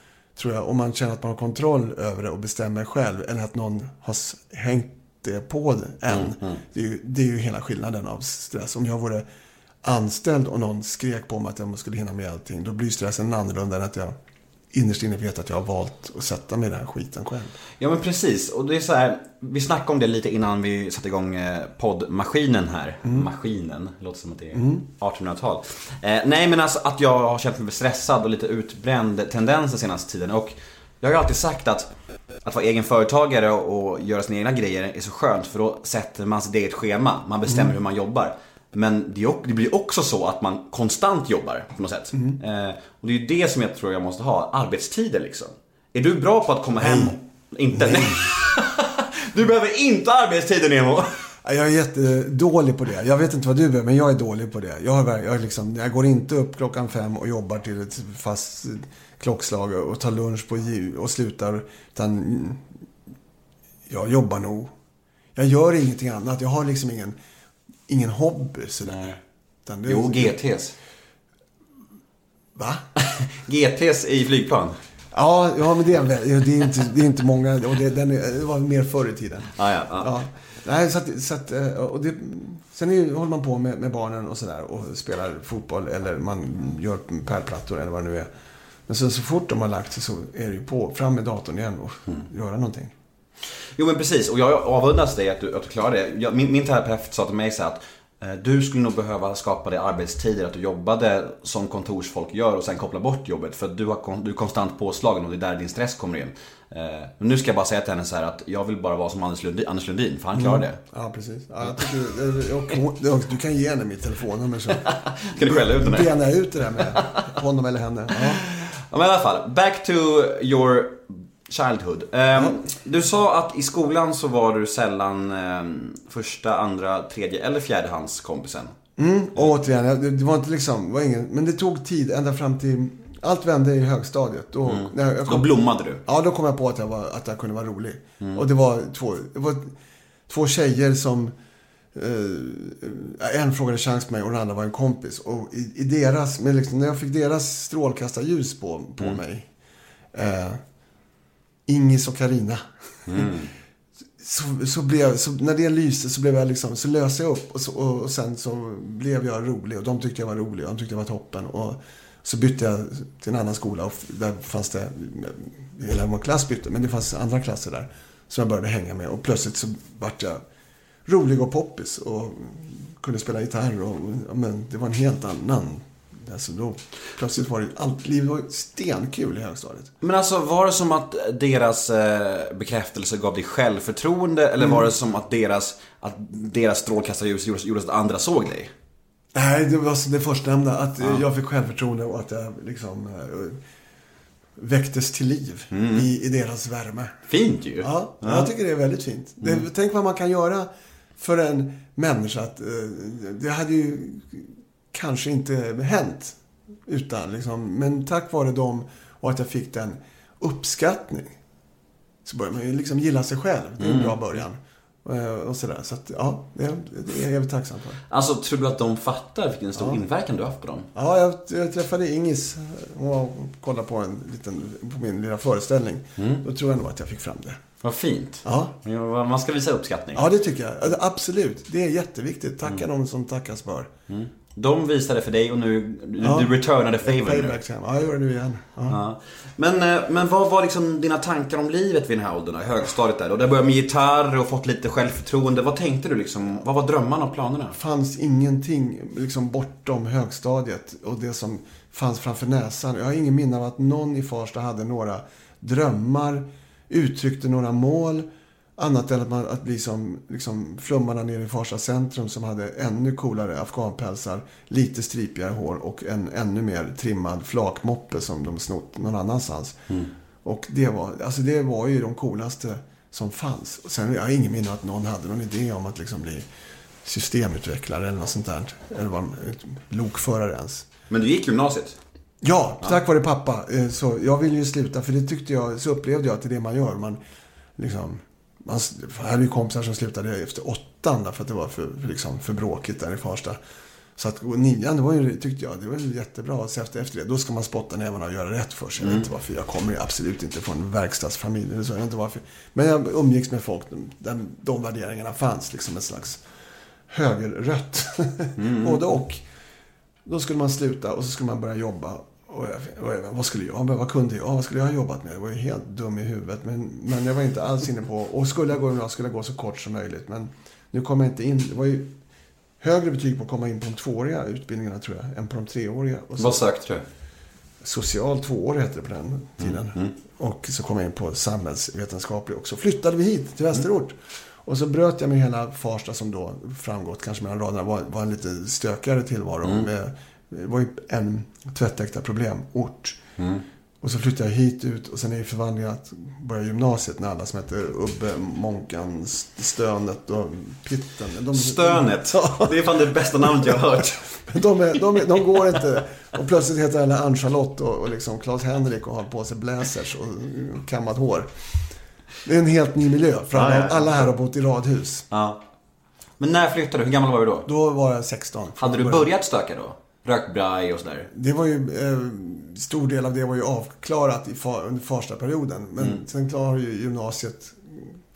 tror jag, om man känner att man har kontroll över det och bestämmer själv. Eller att någon har hängt det på det än. Det, är ju, det är ju hela skillnaden av stress. Om jag vore anställd och någon skrek på mig att jag skulle hinna med allting. Då blir stressen annorlunda än att jag innerst inne vet att jag har valt att sätta mig i den här skiten själv. Ja men precis, och det är så här, vi snackade om det lite innan vi satte igång eh, poddmaskinen här. Maskinen, låter som att det är 1800-tal. Eh, nej men alltså att jag har känt mig stressad och lite utbränd tendens den senaste tiden. Och jag har ju alltid sagt att att vara egen företagare och göra sina egna grejer är så skönt för då sätter man sitt eget schema. Man bestämmer hur man jobbar. Men det, blir också så att man konstant jobbar på något sätt. Eh, och det är ju det som jag tror jag måste ha, arbetstider liksom. Är du bra på att komma hem? Inte? Nej. *laughs* du behöver inte arbetstider Nemo. *laughs* Ja, Jag är jättedålig på det. Jag vet inte vad du är, men jag är dålig på det. Jag, har, jag, liksom, jag går inte upp klockan fem och jobbar till ett fast klockslag och tar lunch på och slutar. Utan mm, jag jobbar nog. Jag gör ingenting annat. Jag har liksom ingen, ingen hobby sådär. Utan det- Jo, GTs. Va? *laughs* GTs i flygplan. Ja, ja men det är, det är, inte, det är inte många. Och det, den är, det var mer förr i tiden. Ah, ja, ja. Ja. Nej, så att, så att, eh, och det, sen är, håller man på med, med barnen och sådär och spelar fotboll eller man gör pärlplattor eller vad det nu är. Men så, så fort de har lagt sig så är det ju på, fram med datorn igen och göra någonting. Jo men precis, och jag avundas dig att du, att du klarar det. Jag, min, min terapeut sa till mig så att eh, du skulle nog behöva skapa dig arbetstider, att du jobbade som kontorsfolk gör och sen koppla bort jobbet. För du, har, du är konstant påslagen och det är där din stress kommer in. Eh, Men nu ska jag bara säga till henne så här att jag vill bara vara som Anders Lundin, Anders Lundin för han klarar det. Ja, precis. Ja, jag tycker, och, och, du kan ge henne mitt telefonnummer så *laughs* Ska du skälla ut henne? bena ut det där med honom eller henne. Ja. Ja, men i alla fall, back to your childhood. Ehm, Du sa att i skolan så var du sällan ehm, första, andra, tredje eller fjärdehandskompisen. Mm, och återigen, det, var inte liksom, var ingen, men det tog tid ända fram till, allt vände i högstadiet. Då, när jag Då kom, blommade du. Ja, då kom jag på att jag, var, att jag kunde vara rolig. Och det var två, det var två tjejer som... Eh, en frågade chans på mig och den andra var en kompis. Och i, i deras, men liksom, när jag fick deras strålkastarljus på, på mig. Eh, Ingis och Karina. *laughs* Så, så blev, så när det lyste så blev jag liksom, så löste jag upp och, så, och, och sen så blev jag rolig och de tyckte jag var rolig och de tyckte jag var toppen. Och så bytte jag till en annan skola och där fanns det, hela vår klass bytte, men det fanns andra klasser där som jag började hänga med. Och plötsligt så vart jag rolig och poppis och kunde spela gitarr och, men det var en helt annan Alltså då, plötsligt var det, allt livet var stenkul i högstadiet. Men alltså var det som att deras eh, bekräftelse gav dig självförtroende eller var det som att deras, att deras strålkastarljus gjorde, gjorde att andra såg dig? Nej, det var det förstnämnda. Att eh, jag fick självförtroende och att jag liksom eh, väcktes till liv i, i deras värme. Fint ju. Ja, jag tycker det är väldigt fint. Det, tänk vad man kan göra för en människa. Att, eh, det hade ju kanske inte hänt utan liksom, men tack vare dem och att jag fick den uppskattning så börjar man ju liksom gilla sig själv. Det är en bra början. Eh, Och sådär. Så att, ja, det, det är jag tacksam för. Alltså tror du att de fattar vilken stor inverkan du har haft på dem? Ja, jag, jag träffade Ingis och kollade på, en liten, på min lilla föreställning. Då tror jag nog att jag fick fram det. Vad fint. Ja, Ja, Man ska visa uppskattning. ja det tycker jag. Alltså, Absolut. Det är jätteviktigt. Tacka dem som tackas bör. De visade för dig och nu, Ja. du returnade favor. Ja, jag gör det nu igen. Ja. Ja. Men, eh, men vad var liksom dina tankar om livet vid den här åldern, högstadiet där? Och där började med gitarr och fått lite självförtroende. Vad tänkte du liksom? Vad var drömmarna och planerna? fanns ingenting liksom bortom högstadiet och det som fanns framför näsan. Jag har ingen minne av att någon i Farsta hade några drömmar, uttryckte några mål. Annat än att, man, att bli som liksom, flummarna nere i Farsta centrum som hade ännu coolare afghanpälsar, lite stripigare hår och en ännu mer trimmad flakmoppe som de snott någon annanstans. Och det var, alltså det var ju de coolaste som fanns. Och sen jag har ingen minne att någon hade någon idé om att liksom bli systemutvecklare eller något sånt där. Eller var lokförare ens. Men du gick gymnasiet? Ja, tack vare pappa. Eh, Så jag ville ju sluta, för det tyckte jag, så upplevde jag att det är det man gör. Man liksom, man, jag hade ju kompisar som slutade efter åttan därför att det var för, för, liksom, för bråkigt där i Farsta. Så att gå nian, det var ju, tyckte jag, det var ju jättebra. Så efter, efter det, då ska man spotta nävarna och göra rätt för sig. Jag vet inte varför. Jag kommer ju absolut inte från en verkstadsfamilj. Eller så, jag vet inte varför. Men jag umgicks med folk där de värderingarna fanns. Liksom ett slags högerrött. *laughs* Både och. Då skulle man sluta och så skulle man börja jobba. Och jag, och jag, vad skulle jag, vad kunde jag, vad skulle jag ha jobbat med? Jag var ju helt dum i huvudet. Men, men jag var inte alls inne på, och skulle jag gå gymnasiet skulle jag gå så kort som möjligt. Men nu kom jag inte in, det var ju högre betyg på att komma in på de tvååriga utbildningarna tror jag, än på de treåriga. Och så, Vad sökte du? social tvåårig hette det på den tiden. Och så kom jag in på samhällsvetenskaplig också. Flyttade vi hit till Västerort. Och så bröt jag med hela Farsta som då framgått kanske mellan raderna var, var en lite stökigare tillvaro. Med, det var ju en tvättäkta problemort. Och så flyttade jag hit ut och sen är ju förvandlingen att börja gymnasiet när alla som heter Ubbe, Månkan, Stönet och Pitten. De, Stönet. Det är fan det bästa namnet jag har hört. *laughs* De, är, de, är, de går inte. Och plötsligt heter alla Ann-Charlotte och, och liksom Claes-Henrik och har på sig blazers och kammat hår. Det är en helt ny miljö. För alla, Ja, ja, ja. alla här har bott i radhus. Ja. Men när flyttade du? Hur gammal var du då? Då var jag 16. Hade du börjat stöka då? Rökt braj och sådär? Det var ju, eh, stor del av det var ju avklarat i far, under Farsta-perioden. Men Mm. sen klarar ju gymnasiet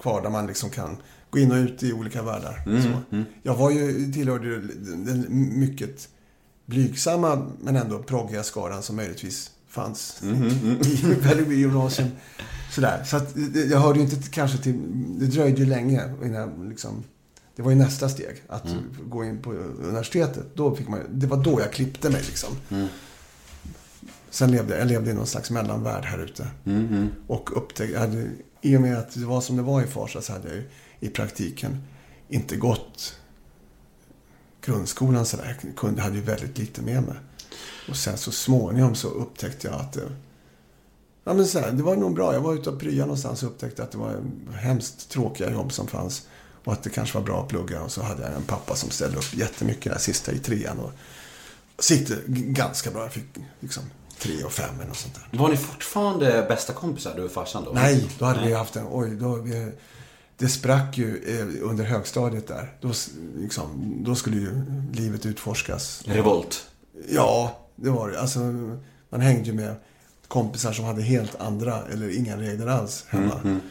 kvar där man liksom kan gå in och ut i olika världar. Mm, Så. Jag var ju, tillhörde ju den mycket blygsamma men ändå proggiga skaran som möjligtvis fanns Mm, i Vällingby gymnasium. Sådär. Så att jag hörde ju inte kanske till, det dröjde ju länge innan jag liksom det var ju nästa steg, att Mm. gå in på universitetet. Då fick man, det var då jag klippte mig liksom. Mm. Sen levde jag, levde i någon slags mellanvärld här ute. Mm, Och upptäckte, hade, i och med att det var som det var i Farsta så hade jag ju i praktiken inte gått grundskolan sådär. Jag kunde, hade ju väldigt lite med mig. Och sen så småningom så upptäckte jag att det, ja, men så här, det var nog bra. Jag var ute och pryade någonstans och upptäckte att det var hemskt tråkiga jobb som fanns. Och att det kanske var bra att plugga. Och så hade jag en pappa som ställde upp jättemycket där sista i trean. Och g- ganska bra. Jag fick liksom tre och fem eller något sånt där. Var ni fortfarande bästa kompisar, du och farsan då? Nej, då hade vi haft en... Oj, då, vi, det sprack ju eh, under högstadiet där. Då, liksom, då skulle ju livet utforskas. Revolt. Ja, det var det. Alltså, man hängde ju med kompisar som hade helt andra eller inga regler alls hemma. Och, s-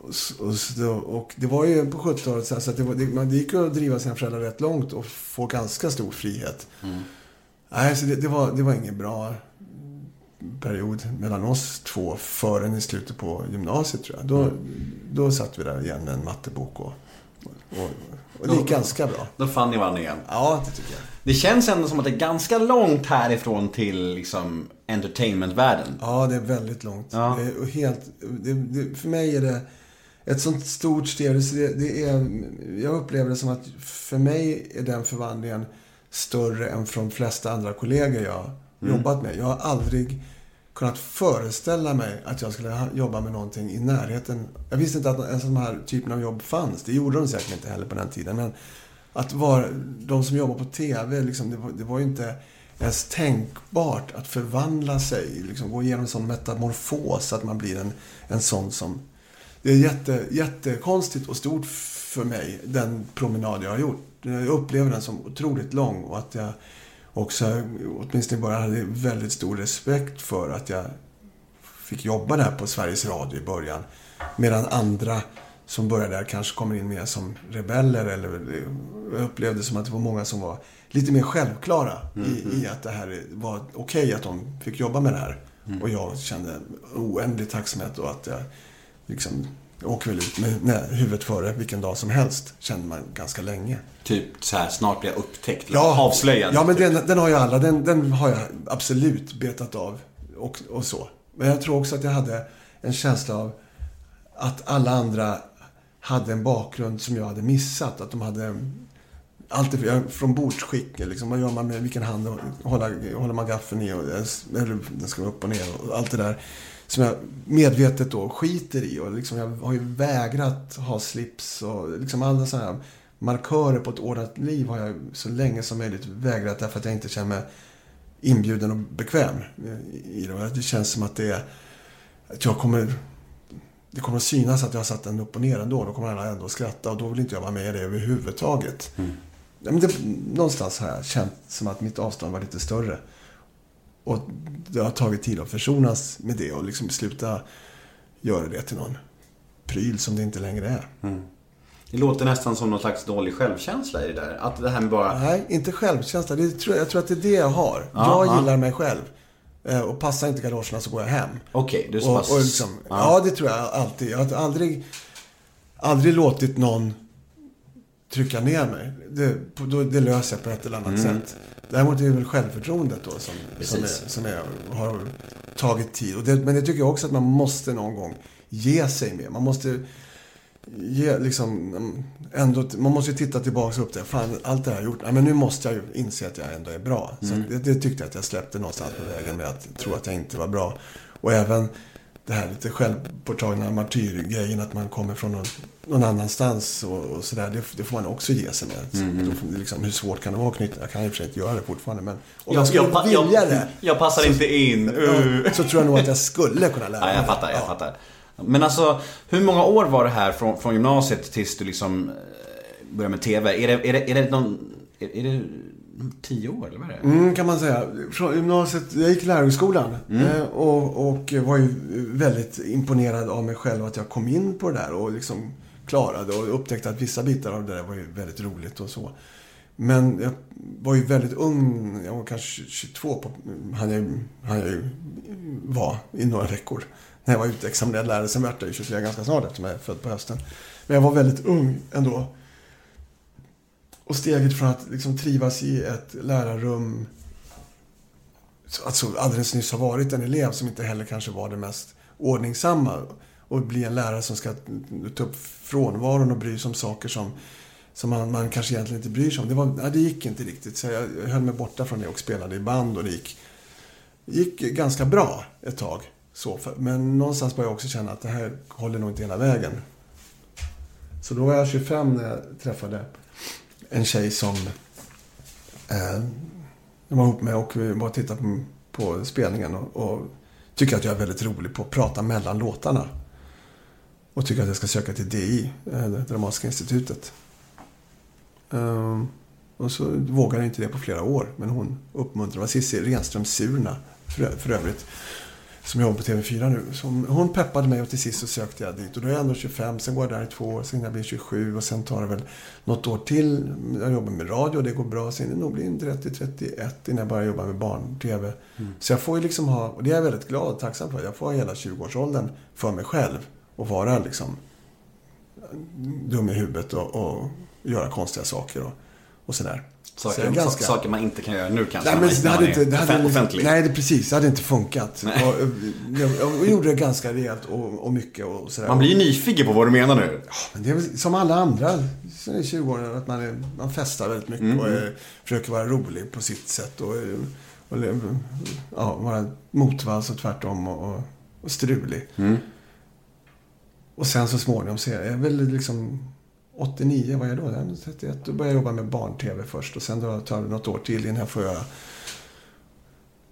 och, s- då- och det var ju på 70-talet så, så att det, var, det, man, det gick ju att driva sina föräldrar rätt långt och få ganska stor frihet. Nej, så det, det, var, det var ingen bra period mellan oss två förrän i slutet på gymnasiet tror jag. Då, då satt vi där igen med en mattebok och, och, och det gick ganska bra. Då fann ni varandra igen. Ja, det tycker jag. Det känns ändå som att det är ganska långt härifrån till liksom entertainmentvärlden. Ja, det är väldigt långt. Ja. Det är helt, det, det, för mig är det ett sånt stort steg. Så Det, det är, jag upplever det som att för mig är den förvandlingen större än från de flesta andra kollegor jag har jobbat med. Jag har aldrig kunnat föreställa mig att jag skulle jobba med någonting i närheten. Jag visste inte att en sån här typen av jobb fanns. Det gjorde de säkert inte heller på den tiden. Men att vara, de som jobbar på TV, liksom, det, var, det var ju inte ens tänkbart att förvandla sig. Liksom, gå igenom en sån metamorfos att man blir en, en sån som... Det är jätte, jättekonstigt och stort för mig, den promenad jag har gjort. Jag upplever den som otroligt lång och att jag också, åtminstone början, hade väldigt stor respekt för att jag fick jobba där på Sveriges Radio i början. Medan andra som började där kanske kommer in mer som rebeller eller jag upplevde som att det var många som var lite mer självklara i, i att det här var okej att de fick jobba med det här. Och jag kände oändlig tacksamhet och att jag liksom åker väl ut med med huvudet före vilken dag som helst, kände man ganska länge. Typ så här, snart blir jag upptäckt. Avslöjad. Ja, men typ. den, den har ju alla. Den, den har jag absolut betat av. Och, och så. Men jag tror också att jag hade en känsla av att alla andra hade en bakgrund som jag hade missat. Att de hade allt från bordsskick, liksom, vad gör man med vilken hand håller, håller man gaffeln i? Och, eller den ska upp och ner och allt det där. Som jag medvetet då skiter i. Och liksom, jag har ju vägrat ha slips och liksom alla sådana här markörer på ett ordnat liv har jag så länge som möjligt vägrat därför att jag inte känner mig inbjuden och bekväm i det. Det känns som att det är... Att jag kommer... Det kommer att synas att jag har satt den upp och ner ändå. Då kommer alla ändå att skratta och då vill inte jag vara med i det överhuvudtaget. Ja, men det, någonstans har jag känt som att mitt avstånd var lite större. Och det har tagit tid att försonas med det och liksom sluta göra det till någon pryl som det inte längre är. Det låter nästan som någon slags dålig självkänsla i det där. Att det här med bara... Nej, inte självkänsla. Det tror, jag tror att det är det jag har. Ja, jag ja. gillar mig själv. Eh, Och passar inte galoscherna så går jag hem. Okej, du är Och, pass... och liksom, ja. det tror jag alltid. Jag har aldrig, aldrig låtit någon trycka ner mig. Det, då, det löser jag på ett eller annat sätt. Däremot är det väl självförtroendet då som, som, är, som är, har tagit tid. Och det, men det tycker jag också att man måste någon gång ge sig med. Man måste ge, liksom, mm, ändå, man måste ju titta tillbaka upp det. Fan, allt det här har jag gjort. Nej, men nu måste jag ju inse att jag ändå är bra. Så att det, det tyckte jag att jag släppte någonstans på vägen med att tro att jag inte var bra. Och även det här lite självpåtagna martyrgrejen att man kommer från någon, någon annanstans och, och sådär. Det, det får man också ge sig med. Då får, liksom, hur svårt kan det vara att knyta? Jag kan i och för sig inte göra det fortfarande. Men om jag, skulle pa- vilja det. jag passar inte in. Uh. Ja, så tror jag nog att jag skulle kunna lära Ja, mig jag det. fattar, jag Ja. fattar. Men alltså, hur många år var det här från, från gymnasiet tills du liksom eh, började med TV? Är det, är det, är det någon... Är, är det tio år, eller vad är det? Mm, kan man säga. Från gymnasiet, jag gick lärarhögskolan. Eh, och, och var ju väldigt imponerad av mig själv att jag kom in på det där och liksom klarade och upptäckte att vissa bitar av det där var ju väldigt roligt och så. Men jag var ju väldigt ung, jag var kanske 22 på, han jag, han jag var i några veckor. När jag var utexaminerad lärare. Sen vart jag ju 23 ganska snart eftersom jag är född på hösten. Men jag var väldigt ung ändå. Och steget från att liksom trivas i ett lärarrum alltså alldeles nyss har varit en elev som inte heller kanske var det mest ordningsamma och bli en lärare som ska ta upp frånvaron och bry sig om saker som, som man, man kanske egentligen inte bryr sig om. Det, var, nej, det gick inte riktigt. Så jag, jag höll mig borta från det och spelade i band och det gick, gick ganska bra ett tag. Så för, men någonstans började jag också känna att det här håller nog inte hela vägen. Så då var jag 25 när jag träffade en tjej som eh, jag var ihop med och vi bara tittade på, på spelningen och, och tycker att jag är väldigt rolig på att prata mellan låtarna. Och tycker att jag ska söka till DI, eh, det Dramatiska institutet. Eh, och så vågade jag inte det på flera år. Men hon uppmuntrade. Det var Cissi Renström Surna för, för övrigt. Som jobbar på TV4 nu. Som, hon peppade mig och till sist så sökte jag dit. Och då är jag ändå 25. Sen går jag där i två år. Sen jag blir 27. Och sen tar det väl något år till. Jag jobbar med radio. Det går bra. Sen är det nog blir 30-31 innan jag börjar jobba med barn-TV. Så jag får ju liksom ha, och det är jag väldigt glad och tacksam för. Jag får ha hela 20-årsåldern för mig själv. Och vara liksom dum i huvudet och, och göra konstiga saker och, och sådär. Saker, Så ganska- saker man inte kan göra nu kanske. Nej, men det hade inte... Det hade, offen- offentlig. Nej, det, precis. Det hade inte funkat. Nej. Och, jag, jag gjorde det ganska rejält och, och mycket och sådär. Man blir ju nyfiken på vad du menar nu. Men det är väl som alla andra som är 20 år, att man, är, man festar väldigt mycket Mm, och är, försöker vara rolig på sitt sätt. Och, är- och, ja, vara motvalls och tvärtom och, och, och strulig. Mm. Och sen så småningom så är jag väl liksom 89, vad är jag då? Jag är 31. Då började jag jobba med barn-tv först och sen då tar det något år till innan jag får göra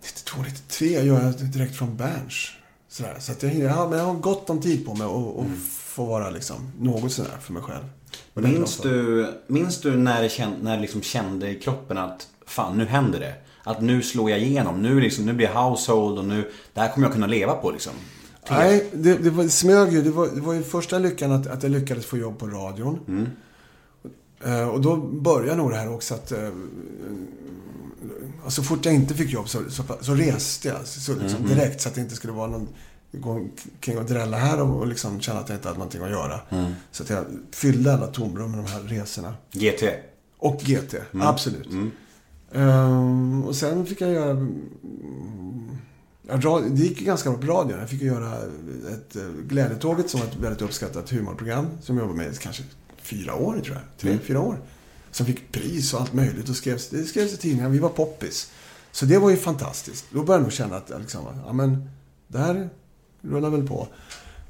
92, 93 gör jag direkt från Berns. Sådär. Så att jag, hinner- ja, men jag har gott om tid på mig och, och få vara liksom något sådär för mig själv. Minns du, minns du när det känd, när liksom kände i kroppen att fan, nu händer det? Att nu slår jag igenom. Nu, liksom, nu blir jag household och nu, det här kommer jag kunna leva på liksom. Nej, det, det var, det smög ju. Det var, det var ju första lyckan att, att jag lyckades få jobb på radion. Eh, och då började nog det här också att... Eh, så fort jag inte fick jobb så, så, så reste jag så, liksom, direkt så att det inte skulle vara någon gå omkring och drälla här och, och liksom känna att jag inte hade någonting att göra. Så att jag fyllde alla tomrum med de här resorna. GT. Och GT, absolut. Ehm, och sen fick jag göra... Det gick ganska bra på radion. Jag fick göra ett uh, Glädjetåget som var ett väldigt uppskattat humorprogram. Som jag jobbade med i kanske fyra år, tror jag. Tre, fyra år. Som fick pris och allt möjligt. Och skrevs, det skrevs i tidningar. Vi var poppis. Så det var ju fantastiskt. Då började jag nog känna att liksom, ja men, det här rullar väl på.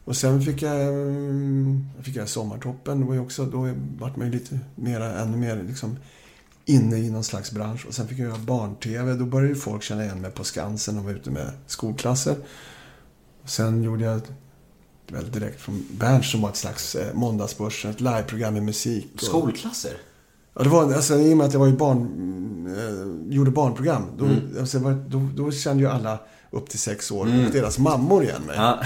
Och sen fick jag, mm, jag fick jag Sommartoppen. Det var ju också, då vart man ju lite mera, ännu mer liksom inne i någon slags bransch. Och sen fick jag göra barn-tv. Då började folk känna igen mig på Skansen och var ute med skolklasser. Och sen gjorde jag väl direkt från Berns som var ett slags eh, Måndagsbörsen, ett liveprogram med musik. Och, Skolklasser? Ja, det var, alltså, I och med att jag var ju barn, eh, gjorde barnprogram. Då, Mm. alltså, var, då, då kände ju alla upp till sex år och deras mammor igen mig. Ja.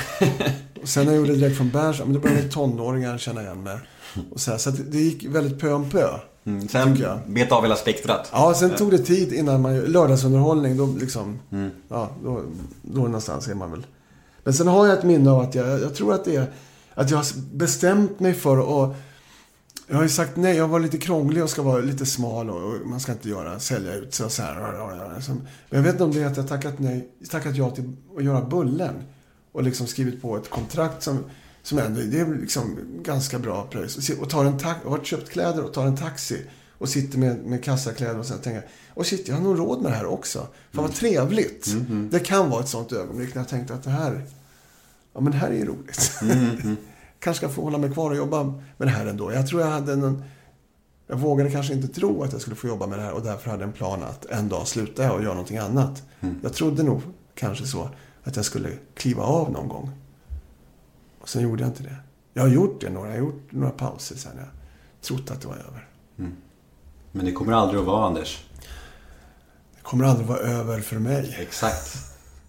Och sen när jag gjorde direkt från Berns, då började tonåringar känna igen mig. Och så här, så det gick väldigt pö om pö. Mm, sen bet av hela spektrat. Ja, sen tog det tid innan man... Lördagsunderhållning, då liksom... Mm. Ja, då, då någonstans är man väl... Men sen har jag ett minne av att jag... Jag tror att det är... Att jag har bestämt mig för att... Jag har ju sagt nej. Jag var lite krånglig och ska vara lite smal och, och man ska inte göra, sälja ut sig och så här. Men jag vet inte om det är att jag tackat nej, tackat ja till att göra Bullen. Och liksom skrivit på ett kontrakt som, som ändå, det är liksom ganska bra pröjs. Och tar en och har köpt kläder och tar en taxi. Och sitter med, med kassakläder och så här tänker och shit, jag har nog råd med det här också. Fan vad trevligt. Det kan vara ett sånt ögonblick när jag tänkte att det här, ja men det här är ju roligt. *laughs* kanske ska få hålla mig kvar och jobba med det här ändå. Jag tror jag hade en... Jag vågade kanske inte tro att jag skulle få jobba med det här och därför hade jag en plan att en dag sluta jag och göra någonting annat. Jag trodde nog kanske så att jag skulle kliva av någon gång. Och sen gjorde jag inte det. Jag har gjort det några, jag har gjort några pauser sen jag trott att det var över. Men det kommer aldrig att vara Anders. Det kommer aldrig vara över för mig. Exakt.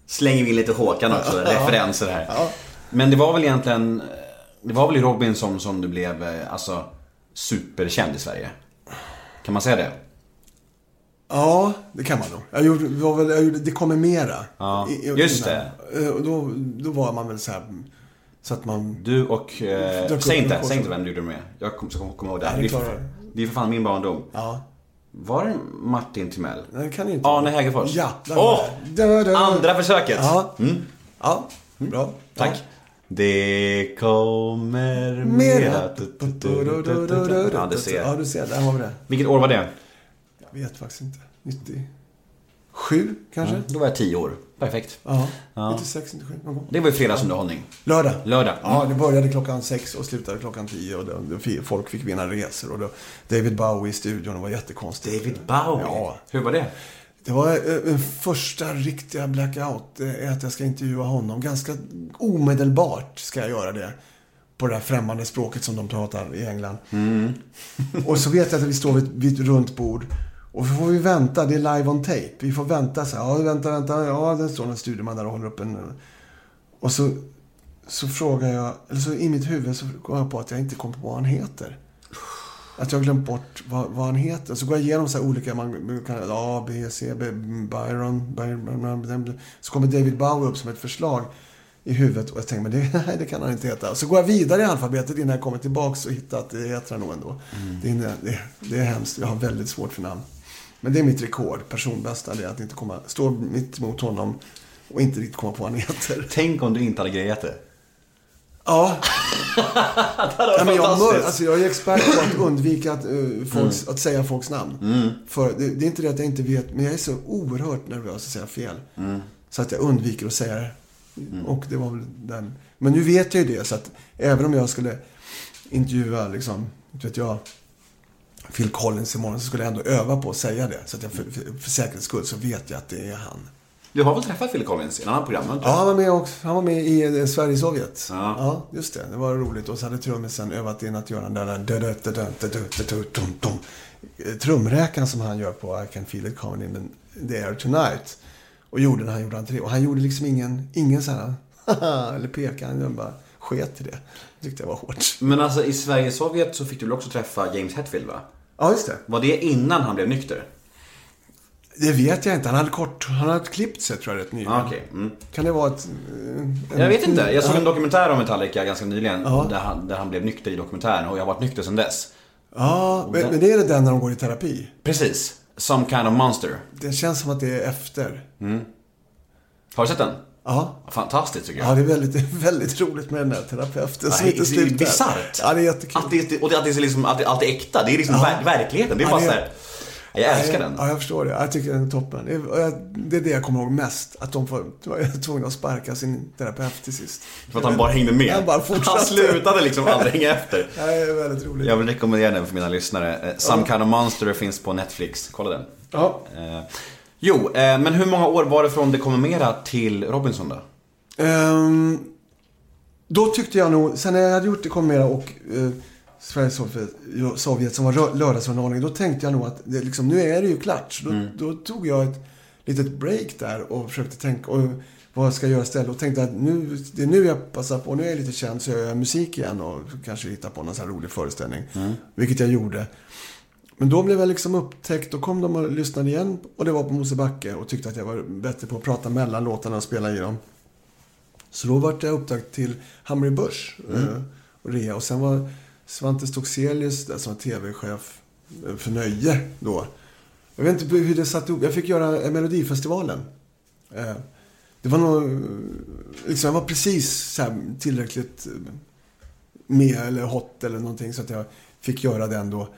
Slänger vi in lite Håkan också, *laughs* referenser här. Ja. Men det var väl egentligen, det var väl i Robin som, du blev, eh, alltså, superkänd i Sverige? Kan man säga det? Ja, det kan man nog. Jag gjorde, det var väl, jag gjorde, det kommer mera. Ja, just innan. Eh, Och då, då var man väl så här, så att man... Du och, eh, säg inte, säg inte vem du gjorde med. Jag kommer kom, kom ihåg det här. Det är för det är för fan min barndom. Ja. Var det Martin Timell? Det kan inte Arne Hägerfors? Ja, Åh! där. Andra försöket! Ja. Mm, Ja, bra. tack. Det kommer Mera. Ja, du ser. Ja, du ser. Där har vi det. Vilket år var det? Jag vet faktiskt inte. 97 kanske? Då var jag tio år. Perfekt. Ja. Ja. 96, 97 någon gång. Det var ju fredagsunderhållning. Lördag. Lördag. Ja, det började klockan sex och slutade klockan tio. Och fi- folk fick vinna resor. Och då, David Bowie i studion. Det var jättekonstigt. David Bowie? Ja. Hur var det? Det var eh, en första riktiga blackout. Det är att jag ska intervjua honom. Ganska omedelbart ska jag göra det. På det här främmande språket som de pratar i England. Och så vet jag att vi står vid, vid ett runt bord. Och så får vi vänta. Det är live on tape. Vi får vänta så här. Ja, vänta, vänta. Ja, det står en studieman där och håller upp en... Och så, så frågar jag... Eller så i mitt huvud så går jag på att jag inte kommer på vad han heter. Att jag har glömt bort vad, vad han heter. Så går jag igenom så här olika, man kan, A, B, C, B, Byron, Byron, Så kommer David Bowie upp som ett förslag i huvudet. Och jag tänker, men det, *laughs* nej, det kan han inte heta. Så går jag vidare i alfabetet innan jag kommer tillbaks och hittar att det heter han nog ändå. Det, är, det, det är hemskt. Jag har väldigt svårt för namn. Men det är mitt rekord, personbästa. Det är att inte komma, stå mitt emot honom och inte riktigt komma på vad han heter. Tänk om du inte hade grejat det. Ja. *laughs* ja men jag, mör, fantastiskt. alltså jag är expert på att undvika att, eh, folks, att säga folks namn. För det, det är inte det att jag inte vet, men jag är så oerhört nervös att säga fel. Så att jag undviker att säga det. Och det var väl den. Men nu vet jag ju det, så att även om jag skulle intervjua, liksom, vet jag, Phil Collins imorgon så skulle jag ändå öva på att säga det. Så att jag för, för, för säkerhets skull så vet jag att det är han. Du har väl träffat Phil Collins i en annan program? inte? Ja, han var med också. Han var med i eh, Sverige-Sovjet. Ja. ja, just det. Det var roligt. Och så hade trummisen övat in att göra den där trumräkan som han gör på I can feel it coming in the air tonight. Och gjorde när han gjorde entré. Och han gjorde liksom ingen, ingen sån här *laughs* Eller pekade. Jag bara sket i det. Tyckte jag var hårt. Men alltså i Sverige och Sovjet så fick du väl också träffa James Hetfield va? Ja, just det. Var det innan han blev nykter? Det vet jag inte. Han hade kort, han hade klippt sig tror jag rätt nyligen. Ah, okej. Mm. Kan det vara ett... eh, en- Jag vet inte. Jag såg en dokumentär om Metallica ganska nyligen. Ja. Där, han, där han blev nykter i dokumentären och jag har varit nykter sedan dess. Ja, men, men det är det den när de går i terapi. Precis. Some kind of monster. Det känns som att det är efter. Har du sett den? Ja. Fantastiskt tycker jag. Ja, det är väldigt, *laughs* väldigt roligt med den där terapeuten som Ja, inte det är slutar. bisarrt. Ja, det är jättekul. Att det, och det, att det är liksom, att det, det är äkta. Det är liksom Ja. ver- verkligheten. Det är Ja, bara det- så här. Jag älskar den. Ja, jag förstår det. Jag tycker den är toppen. Det är, det jag kommer ihåg mest. Att de var *laughs* tvungna att sparka sin terapeut till sist. För att han bara hängde med. Han bara fortsatte. Han slutade liksom aldrig hänga efter. *laughs* Ja, Det är väldigt roligt. Jag vill rekommendera den för mina lyssnare. Eh, Some kind of monster finns på Netflix. Kolla den. Ja. Jo, eh, men hur många år var det från det kommer mera till Robinson då? Ehm, då tyckte jag nog, sen när jag hade gjort det kom mera och eh, Sverige Sovjet, Sovjet som var lördagsunderhållning, då tänkte jag nog att det, liksom, nu är det ju klart. Så Då, då tog jag ett litet break där och försökte tänka, och vad ska jag göra istället? Och tänkte att nu, det är nu jag passar på, nu är jag lite känd så gör jag musik igen och kanske hittar på någon sån här rolig föreställning. Vilket jag gjorde. Men då blev jag liksom upptäckt. Då kom de och lyssnade igen. Och det var på Mosebacke. Och tyckte att jag var bättre på att prata mellan låtarna och spela i dem. Så då vart jag upptagen till Hamre Börs eh, och rea. Och sen var Svante Stockselius där som var tv-chef eh, för Nöje då. Jag vet inte hur det satt ihop. Jag fick göra eh, Melodifestivalen. Det var nog... Liksom, jag var precis så här tillräckligt med eller hot eller någonting så att jag fick göra den då.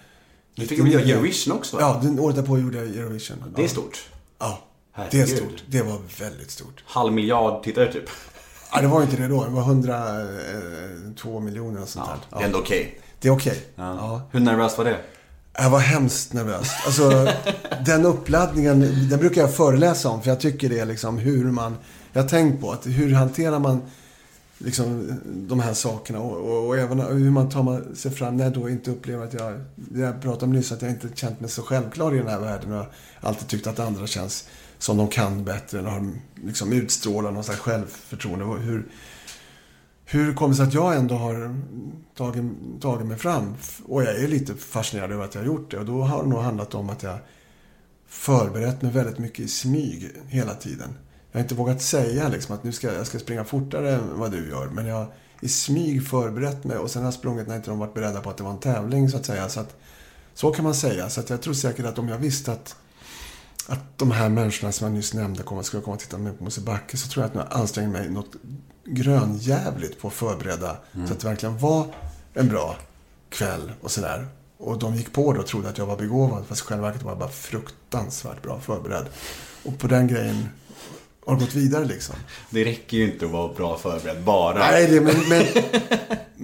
Du fick väl göra Eurovision också? va? Ja, den året därpå gjorde jag Eurovision. Det är Ja. stort. Ja, det är Herregud. stort. Det var väldigt stort. Halv miljard tittare typ. Ja, det var inte det då. Det var 102 miljoner och sånt Ja, där. det är ändå okej. Det är okej. Ja. Ja. Hur nervös var det? Jag var hemskt nervös. Alltså, *laughs* den uppladdningen, den brukar jag föreläsa om. För jag tycker det är liksom hur man... Jag har tänkt på att hur hanterar man liksom de här sakerna. Och, och, och även hur man tar sig fram när jag då inte upplever att jag... Det jag pratade om nyss, att jag inte känt mig så självklar i den här världen. Och jag har alltid tyckt att andra känns som de kan bättre. Eller har liksom utstrålar någon slags självförtroende. Och hur, hur kommer det sig att jag ändå har tagit, tagit mig fram? Och jag är lite fascinerad över att jag har gjort det. Och då har det nog handlat om att jag förberett mig väldigt mycket i smyg hela tiden. Jag har inte vågat säga liksom att nu ska jag ska springa fortare än vad du gör. Men jag har i smyg förberett mig och sen har jag sprungit när inte de varit beredda på att det var en tävling så att säga. Så, att, så kan man säga. Så att jag tror säkert att om jag visste att, att de här människorna som jag nyss nämnde kommer, skulle komma och titta med på Mosebacke så tror jag att jag ansträngde mig något grönjävligt på att förbereda. Så att det verkligen var en bra kväll och sådär. Och de gick på det och trodde att jag var begåvad. Fast i själva verket var jag bara fruktansvärt bra förberedd. Och på den grejen har gått vidare liksom. Det räcker ju inte att vara bra förberedd bara. Nej, det, men, men,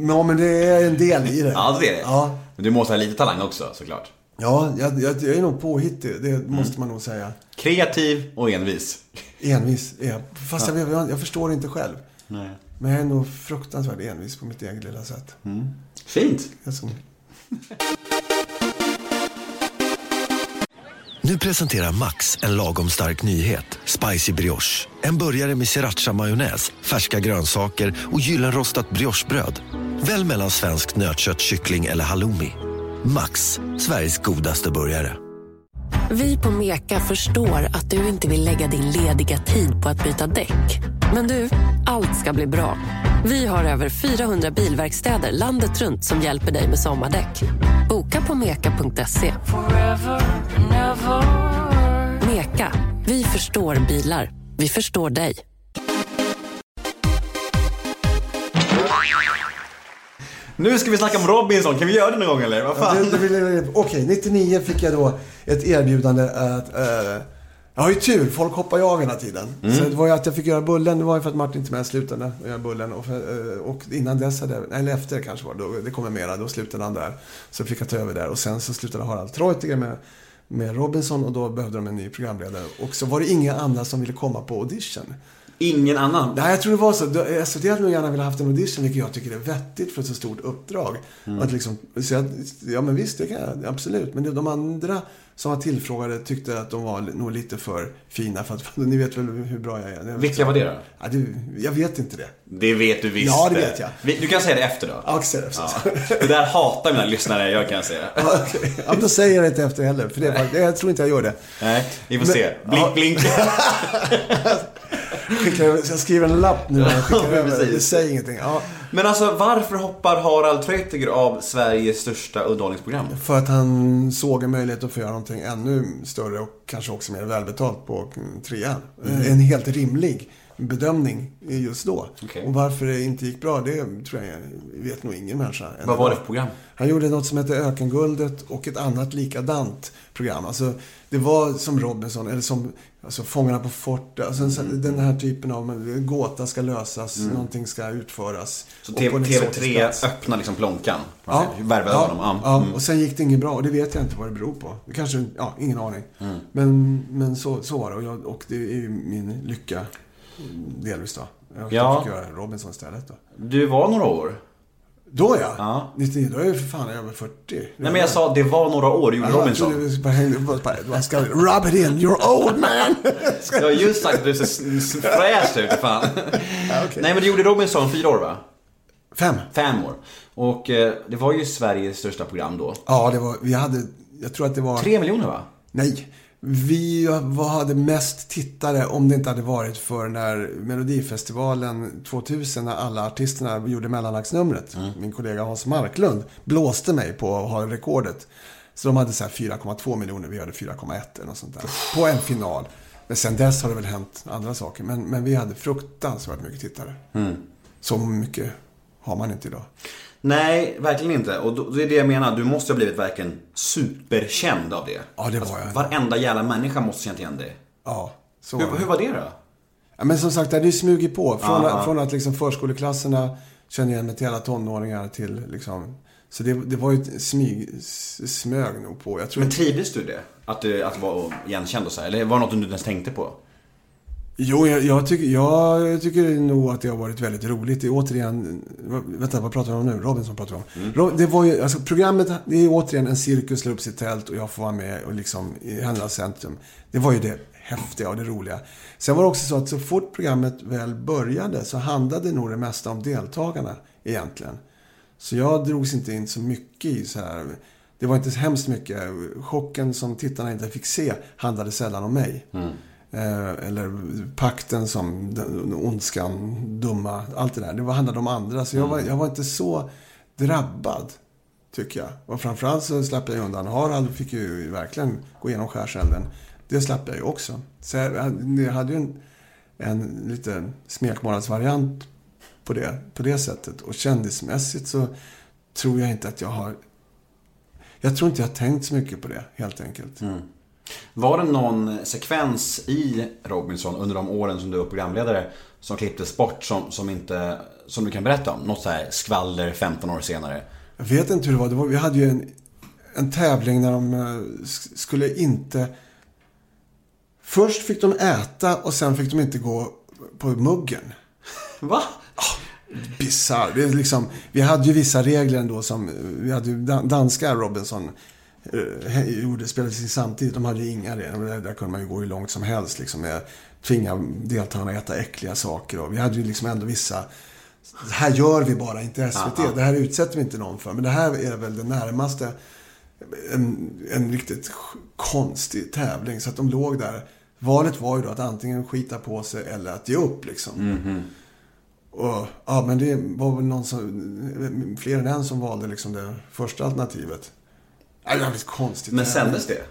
ja, men det är en del i det. Ja, det är det. Ja, Men du måste ha lite talang också såklart. ja jag, jag, jag är nog påhittig. Det måste man nog säga. Kreativ och envis. Envis jag. Fast jag, jag, jag förstår inte själv. Nej. Men jag är nog fruktansvärt envis på mitt eget lilla sätt. Fint. Jag som, Nu presenterar Max en lagom stark nyhet. Spicy brioche. En burgare med sriracha-majonnäs, färska grönsaker och gyllenrostat briochebröd. Välj mellan svenskt nötkött, kyckling eller halloumi. Max, Sveriges godaste burgare. Vi på Meka förstår att du inte vill lägga din lediga tid på att byta däck. Men du, allt ska bli bra. Vi har över 400 bilverkstäder landet runt som hjälper dig med sommardäck. Boka på meka.se. Meka, vi förstår bilar. Vi förstår dig. Nu ska vi snacka om Robinson. Kan vi göra det någon gång eller? Vad Ja, fan? det, det vill jag- Okej, 99 fick jag då ett erbjudande att... Eh, jag har ju tur, folk hoppar ju av hela tiden. Så det var ju att jag fick göra Bullen, det var ju för att Martin inte med slutade att göra Bullen. Och, för, eh, och innan dess hade jag, eller efter kanske var det, då, det kommer mera, då slutade han där. Så fick jag ta över där. Och sen så slutade Harald Treutiger med, med Robinson och då behövde de en ny programledare. Och så var det inga andra som ville komma på audition. Ingen annan? Nej, jag tror det var så. SVT hade nog gärna velat haft en audition, vilket jag tycker är vettigt för ett så stort uppdrag. Att liksom, så jag, ja men visst, det kan jag absolut. Men de andra som var tillfrågade tyckte att de var nog lite för fina för att, *laughs* ni vet väl hur bra jag är. Vilka var det då? Ja, det, jag vet inte det. Det vet du visst. Ja, det vet jag. Du kan säga det efter då. Ja, exakt. Ja. Det där hatar mina lyssnare, jag kan säga. *laughs* Ja, okej. ja, då säger jag det inte efter heller. För det jag tror inte jag gör det. Nej, vi får Men- se. Blink, Ja. blink. *laughs* Skickar, jag skriver en lapp nu när jag skickar *laughs* Ja, över. Det säger ingenting. Ja, Men alltså, varför hoppar Harald Treutiger av Sveriges största underhållningsprogram? för att han såg en möjlighet att få göra någonting ännu större och kanske också mer välbetalt på trean. En helt rimlig bedömning just då. Okej. Och varför det inte gick bra, det tror jag vet nog ingen människa. än Vad var det för program? Han gjorde något som hette Ökenguldet och ett annat likadant program. Alltså, det var som Robinson, eller som alltså, Fångarna på fortet. Alltså, Mm. Den här typen av en gåta ska lösas, någonting ska utföras. Så Och på en exotisk TV3 plats. öppnar liksom plånkan? Ja, Värvade ja, honom? Ja. ja. Mm. och sen gick det inget bra. Och det vet jag inte vad det beror på. Det kanske, ja, ingen aning. Mm. Men, men så, så var det. Och, jag, och det är ju min lycka, mm, delvis då. Jag Ja. fick göra Robinson istället då. Du var några år. Då ja! Ja. 99, då är jag för fan över 40. Nej men jag sa, det var några år gjorde jag Robinson. trodde du bara bara, man ska rub it in, you're old man! Jag har just sagt att du ser fräsch ut, fan. okej. Nej men du gjorde Robinson fyra år va? Fem. Fem år. Och eh, det var ju Sveriges största program då. Ja, det var, vi hade, jag tror att det var... Tre miljoner va? Nej. Vi var, hade mest tittare om det inte hade varit för när Melodifestivalen 2000, när alla artisterna gjorde mellanaktsnumret. Min kollega Hans Marklund blåste mig på att ha rekordet. Så de hade så här 4,2 miljoner, vi hade 4,1 eller något sånt där. På en final. Men sen dess har det väl hänt andra saker. Men, men vi hade fruktansvärt mycket tittare. Så mycket har man inte idag. Nej, verkligen inte. Och det är det jag menar. Du måste ha blivit verkligen superkänd av det. Ja, det var jag. Varenda jävla människa måste känt igen dig. Ja, så Hur, var det. hur var det då? Ja, men som sagt, det hade ju smugit på. Från, att, från att liksom förskoleklasserna kände igen mig till alla tonåringar till liksom... Så det, det var ju ett smyg, smög nog på. Jag tror Men trivdes du det? Att du, att du var igenkänd och så här? Eller var det något du inte ens tänkte på? Jo, jag, jag, tycker, jag tycker nog att det har varit väldigt roligt. Det är återigen... Vänta, vad pratar vi om nu? Robinson pratar vi om. Ro- Det var ju, alltså, programmet, det är återigen en cirkus slår upp sitt tält och jag får vara med och liksom i händernas centrum. Det var ju det häftiga och det roliga. Sen var det också så att så fort programmet väl började så handlade nog det mesta om deltagarna egentligen. Så jag drogs inte in så mycket i så här... Det var inte så hemskt mycket. Chocken som tittarna inte fick se handlade sällan om mig. Eh, eller pakten som ondskan, dumma, allt det där. Det handlade om andra. Så jag, var, jag var inte så drabbad, tycker jag. Och framförallt så slapp jag undan. Harald fick ju verkligen gå igenom skärselden. Det slapp jag ju också. Så jag, jag hade ju en, en lite smekmånadsvariant på det, på det sättet. Och kändismässigt så tror jag inte att jag har... Jag tror inte jag har tänkt så mycket på det, helt enkelt. Var det någon sekvens i Robinson under de åren som du var programledare som klipptes bort som, som, inte, som du kan berätta om? Något så här skvaller 15 år senare? Jag vet inte hur det var. Det var vi hade ju en, en tävling när de eh, sk- skulle inte... Först fick de äta och sen fick de inte gå på muggen. Va? Bisarr. Det är liksom, vi hade ju vissa regler ändå som... Vi hade ju dan- danska Robinson gjorde, spelades in samtidigt. De hade ju inga regler. Där, kunde man ju gå hur långt som helst. Liksom, med, tvinga deltagarna att äta äckliga saker. Och vi hade ju liksom ändå vissa... Det här gör vi bara, inte SVT. Det här utsätter vi inte någon för. Men det här är väl det närmaste en, en riktigt konstig tävling. Så att de låg där. Valet var ju då att antingen skita på sig eller att ge upp liksom. Och, ja, men det var väl någon som, fler än en som valde liksom det första alternativet. Ja, lite konstigt. Men sändes det?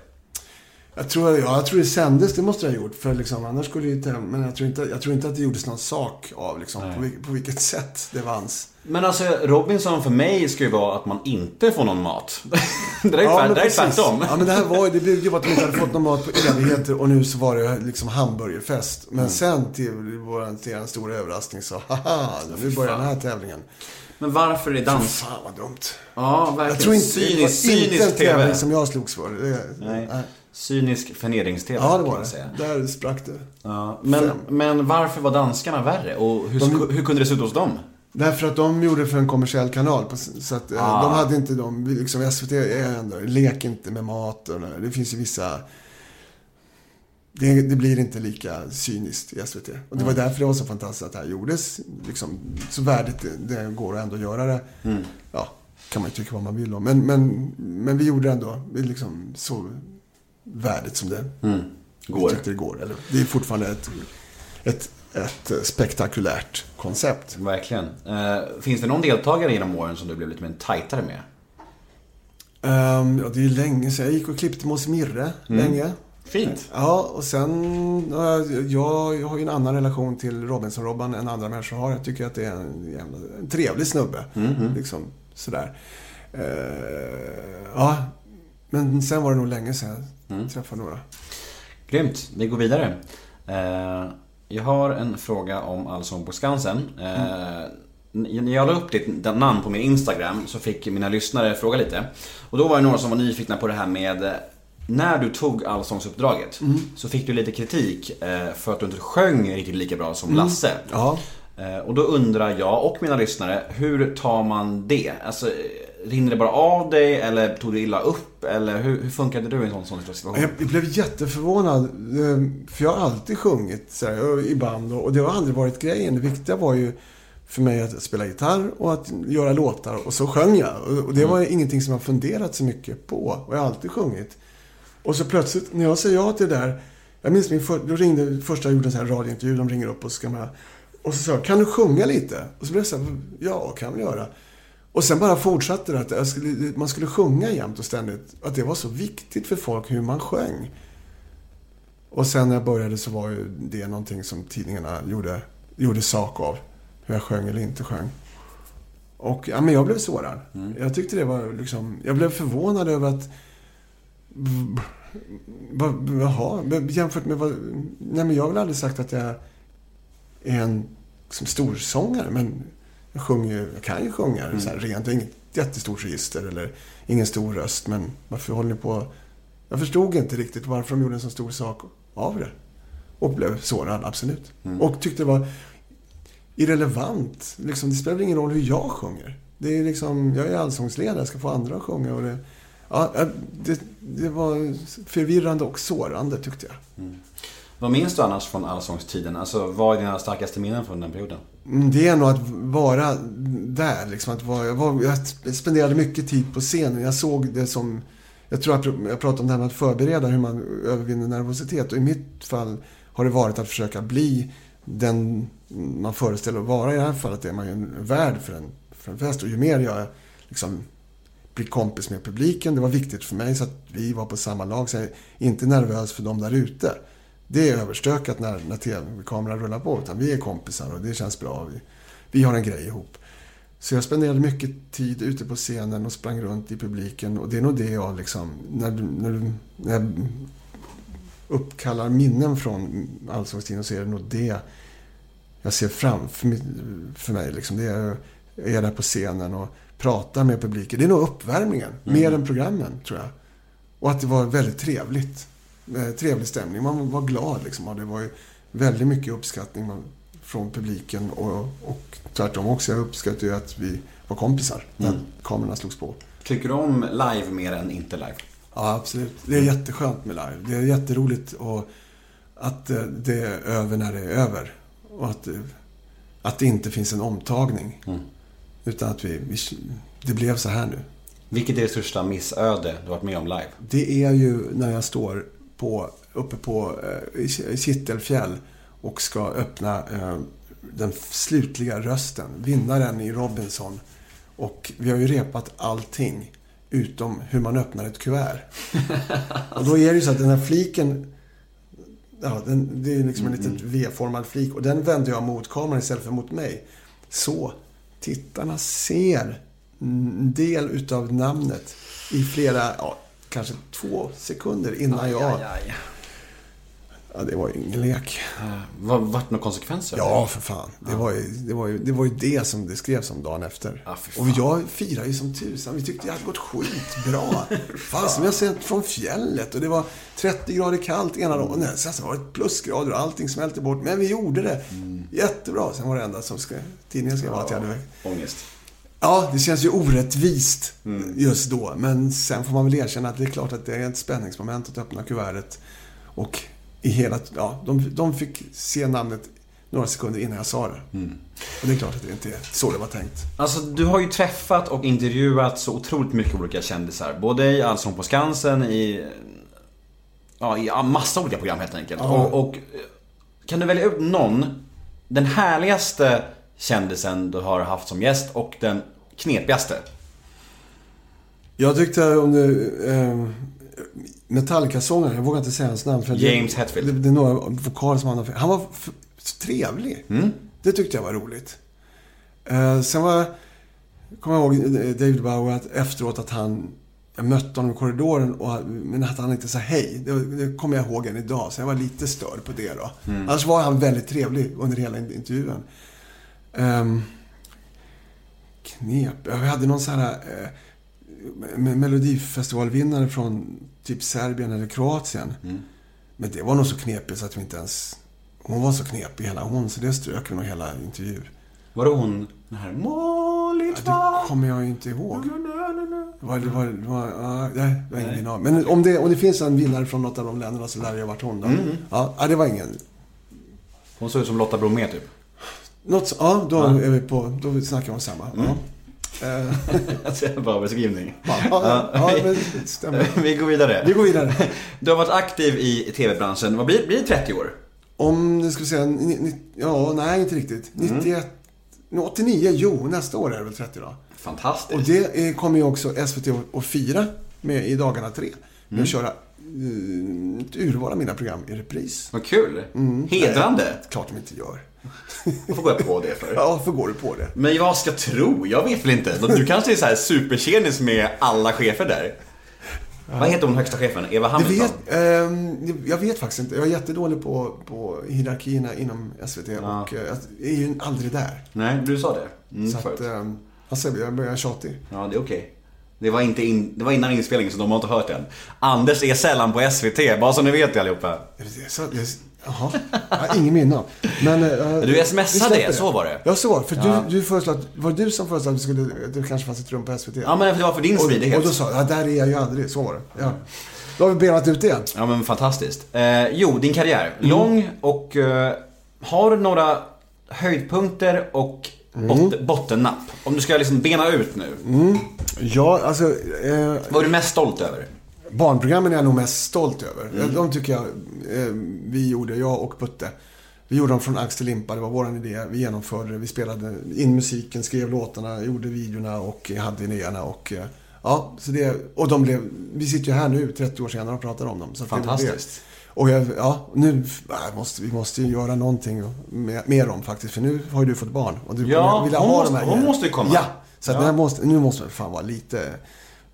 Jag tror, ja, jag tror det sändes, det måste det ha gjort. För liksom, annars skulle det ju inte, Men jag tror, inte, jag tror inte att det gjordes någon sak av liksom, på, vil- på vilket sätt det vanns. Men alltså Robinson för mig ska ju vara att man inte får någon mat. *laughs* det är, Ja, ja, tvärtom. Ja, men det här var ju, det byggde ju att de inte hade fått någon mat på evigheter och nu så var det liksom hamburgerfest. Men sen till vår, till en stor överraskning så, haha, nu börjar den här tävlingen. Men varför är dans... Fan vad dumt. Ja, verkligen. Jag tror inte, det var cynisk, inte en cynisk tävling TV. som jag slogs för. Det, Nej. Cynisk förnedrings-tv Ja, det var det. Där sprack det. Ja, men, Fem. men varför var danskarna värre? Och hur, De- hur kunde det se ut hos dem? Därför att de gjorde för en kommersiell kanal. Så att eh, Ah. de hade inte de, liksom SVT är ändå, lek inte med mat och det, det finns ju vissa... Det, det blir inte lika cyniskt i SVT. Och det var därför det var så fantastiskt att det här gjordes. Liksom, så värdigt det, det går att ändå göra det. Ja, kan man ju tycka vad man vill om. Men, men, men vi gjorde det ändå vi liksom så värdigt som det Går. tyckte det går. Eller, det är fortfarande ett, ett, ett spektakulärt koncept. Verkligen. Eh, finns det någon deltagare genom åren som du blev lite mer tajtare med? Um, ja, det är länge sedan. Jag gick och klippte med Mirre länge. Fint. Ja, och sen... ja, Jag, jag har ju en annan relation till Robinson-Robban än andra människor har. Jag tycker att det är en, jävla, en trevlig snubbe. Liksom sådär. Eh, ja, men sen var det nog länge sedan jag träffade några. Grymt. Vi går vidare. Eh, jag har en fråga om Allsång på Skansen. Eh, När jag la upp ditt namn på min Instagram så fick mina lyssnare fråga lite. Och då var det några som var nyfikna på det här med när du tog Allsångsuppdraget så fick du lite kritik eh, för att du inte sjöng riktigt lika bra som Lasse. Ja. Eh, Och då undrar jag och mina lyssnare, hur tar man det? Alltså, rinner det bara av dig eller tog du illa upp? Eller hur, hur funkade du i en sån, sån situation? Jag blev jätteförvånad. eh, För jag har alltid sjungit så här, i band och det har aldrig varit grejen. Det viktiga var ju för mig att spela gitarr och att göra låtar. Och så sjöng jag. Och- det var ingenting som jag funderat så mycket på. Och jag har alltid sjungit. Och så plötsligt, när jag säger ja till det där. Jag minns min för, då ringde första jag gjorde en sån här radiointervju. De ringer upp och så ska man... Och så sa jag, kan du sjunga lite? Och så blev jag så här, ja, kan vi göra. Och sen bara fortsatte det att jag skulle, man skulle sjunga jämt och ständigt. Att det var så viktigt för folk hur man sjöng. Och sen när jag började så var ju det någonting som tidningarna gjorde, gjorde sak av. Hur jag sjöng eller inte sjöng. Och ja, men jag blev sårad. Jag tyckte det var liksom... Jag blev förvånad över att... Jaha, jämfört med vad... Nej men jag har väl aldrig sagt att jag är en liksom, storsångare. Men jag sjunger ju, jag kan ju sjunga så här, rent. Jag har inget jättestort register eller ingen stor röst. Men varför håller ni på... Jag förstod inte riktigt varför de gjorde en så stor sak av det. Och blev sårad, absolut. Och tyckte det var irrelevant. Liksom, det spelar ingen roll hur jag sjunger. Det är liksom, jag är allsångsledare, jag ska få andra att sjunga. Och det, ja, det, det var förvirrande och sårande tyckte jag. Vad minns du annars från Allsångstiden? Alltså, vad är dina starkaste minnen från den perioden? Mm, Det är nog att vara där. Liksom, att vara, jag, var, jag spenderade mycket tid på scenen. Jag såg det som... Jag tror att jag pratade om det här med att förbereda hur man övervinner nervositet. Och i mitt fall har det varit att försöka bli den man föreställer att vara. I det här fallet är man ju en värd för en, för en fest. Och ju mer jag liksom bli kompis med publiken. Det var viktigt för mig så att vi var på samma lag. Så jag är inte nervös för dem där ute. Det är överstökat när, när tv-kameran rullar på. Utan vi är kompisar och det känns bra. Vi, vi har en grej ihop. Så jag spenderade mycket tid ute på scenen och sprang runt i publiken. Och det är nog det jag liksom... När, när, när jag uppkallar minnen från Allsångstiden så är det nog det jag ser framför mig. Mig liksom. det är, jag är där på scenen och pratar med publiken. Det är nog uppvärmningen. Mer än programmen, tror jag. Och att det var väldigt trevligt. Eh, trevlig stämning. Man var glad liksom. Och det var ju väldigt mycket uppskattning från publiken. Och, och tvärtom också. Jag uppskattar ju att vi var kompisar när kamerorna slogs på. Tycker du om live mer än inte live? Ja, absolut. Det är jätteskönt med live. Det är jätteroligt och att eh, det är över när det är över. Och att, eh, att det inte finns en omtagning. Utan att vi, vi... Det blev så här nu. Vilket är det största missöde du varit med om live? Det är ju när jag står på, uppe på eh, Kittelfjäll och ska öppna eh, den slutliga rösten. Vinnaren i Robinson. Och vi har ju repat allting. Utom hur man öppnar ett kuvert. *laughs* och då är det ju så att den här fliken. Ja, den, det är liksom en liten V-formad flik. Och den vänder jag mot kameran istället för mot mig. Så tittarna ser en del utav namnet i flera, ja, kanske två sekunder innan jag... Ja, det var ju ingen lek. Var, vart det några konsekvenser? Ja, för fan. Det, var ju, det, var ju, det var ju det som det skrevs om dagen efter. Ja, och jag firade ju som tusan. Vi tyckte det hade gått skitbra. *laughs* fan, som jag sett från fjället. Och det var 30 grader kallt ena dagen. Och sen var det plusgrader och allting smälte bort. Men vi gjorde det. Mm. Jättebra. Sen var det enda som ska, tidningen skrev att jag hade Ångest. Ja, det känns ju orättvist Mm. just då. Men sen får man väl erkänna att det är klart att det är ett spänningsmoment att öppna kuvertet. Och i hela... Ja, de, de fick se namnet några sekunder innan jag sa det. Mm. Och det är klart att det inte är så det var tänkt. Alltså du har ju träffat och intervjuat så otroligt mycket olika kändisar. Både i Allsång på Skansen, i... Ja, i massa olika program helt enkelt. Ja. Och, och kan du välja ut någon, den härligaste kändisen du har haft som gäst och den knepigaste? Jag tyckte om du... Eh, Metallica-sångaren, jag vågar inte säga hans namn. För James det, Hetfield. Det, det är några vokaler som han har... Han var f- så trevlig. Mm. Det tyckte jag var roligt. Eh, sen var... Kommer jag ihåg eh, David Bowie att efteråt att han... Jag mötte honom i korridoren och, men att han inte sa hej. Det, det kommer jag ihåg än idag. Så jag var lite störd på det då. Annars var han väldigt trevlig under hela intervjun. Um, knep. Jag hade någon sån här eh, me- melodifestivalvinnare från typ Serbien eller Kroatien. Men det var nog så knepigt så att vi inte ens... Hon var så knepig hela hon, så det strök vi nog hela intervjun. Var det hon, den här Molly Ja, det kommer jag ju inte ihåg. Det var, det var, det var, ja, nej, det var ingen vinnare. Men om det, om det finns en vinnare från något av de länderna så lär det ju ha varit hon då. Ja, ja, det var ingen... Hon såg ut som Lotta Bromé typ. Något, ja, då är vi på... Då snackar vi om samma. Ja. Eh, *laughs* bra beskrivning. ja, ja, ja, men stämmer. *laughs* Vi går vidare. Vi går vidare. Du har varit aktiv i TV-branschen, vad blir, blir det 30 år? Om det ska säga... ni- ni- Ja, nej, inte riktigt. 91... 89, jo, nästa år är det väl 30 då. Fantastiskt. Och det eh, kommer ju också SVT att- fira med i dagarna tre. Med att köra eh, ett urval av mina program i repris. Vad kul. Mm. Hedrande. Klart de inte gör. Vad får gå på det för? Ja, varför går du på det? Men vad ska jag tro? Jag vet väl inte. Du kanske är så här supertjenis med alla chefer där? Vad heter hon högsta chefen? Eva Hamilton? vet, ehm, jag vet faktiskt inte. Jag är jättedålig på, på hierarkierna inom SVT och eh, jag är ju aldrig där. Nej, du sa det. Mm, Så förut. att, ehm, alltså, jag börjar tjatig. Ja, det är okej. Det var, inte in, det var innan inspelningen så de har inte hört den. Anders är sällan på SVT, bara så ni vet det allihopa. Så, jaha, har ingen minne av. Men, eh, Du smsade, släpper så var det. Ja, så var det. För Ja. du, du föreslog att, var det du som föreslog att det, skulle, det kanske fanns ett rum på SVT? Ja, men det var för din smidighet. och då sa jag, ja, där är jag ju aldrig. Så var det. Ja. Då har vi benat ut det. Ja men fantastiskt. Eh, jo, din karriär. Mm. Lång och eh, har några höjdpunkter och Mm. bot- bottennapp? Om du ska liksom bena ut nu. Ja, alltså... Eh, Vad är du mest stolt över? Barnprogrammen är jag nog mest stolt över. Mm. De tycker jag eh, vi gjorde, jag och Putte. Vi gjorde dem från ax till limpa, det var vår idé. Vi genomförde det, vi spelade in musiken, skrev låtarna, gjorde videorna och hade idéerna. Och, eh, ja, så det, och de blev, vi sitter ju här nu 30 år senare och pratar om dem. Så det det. Fantastiskt. Och jag, ja, nu äh, måste, vi måste ju göra någonting med, med dem faktiskt. För nu har ju du fått barn. Och du Ja, hon ha måste- de här hon grejerna. måste ju komma. Ja, så Ja. måste, nu måste man fan vara lite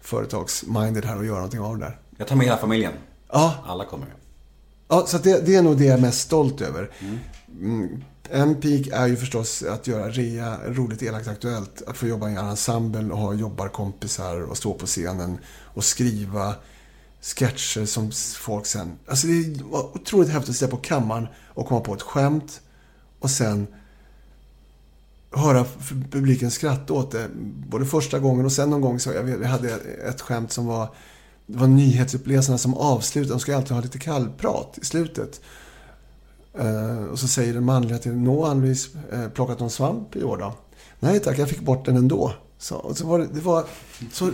företagsminded här och göra någonting av det där. Jag tar med hela familjen. Ja, Alla kommer. Ja, så det, det är nog det jag är mest stolt över. Mm. En peak är ju förstås att göra rea, roligt, elakt, aktuellt. Att få jobba i en ensemble och ha jobbarkompisar och stå på scenen och skriva sketcher som folk sen... Alltså det var otroligt häftigt att sitta på kammaren och komma på ett skämt och sen höra publiken skratta åt det. Både första gången och sen någon gång så jag, jag hade ett skämt som var det var nyhetsuppläsarna som avslutade. De ska alltid ha lite kallprat i slutet. Eh, och så säger den manliga till Nå Ann-Louise, eh, plockat någon svamp i år då? Nej tack, jag fick bort den ändå. Så, och så var det, det var så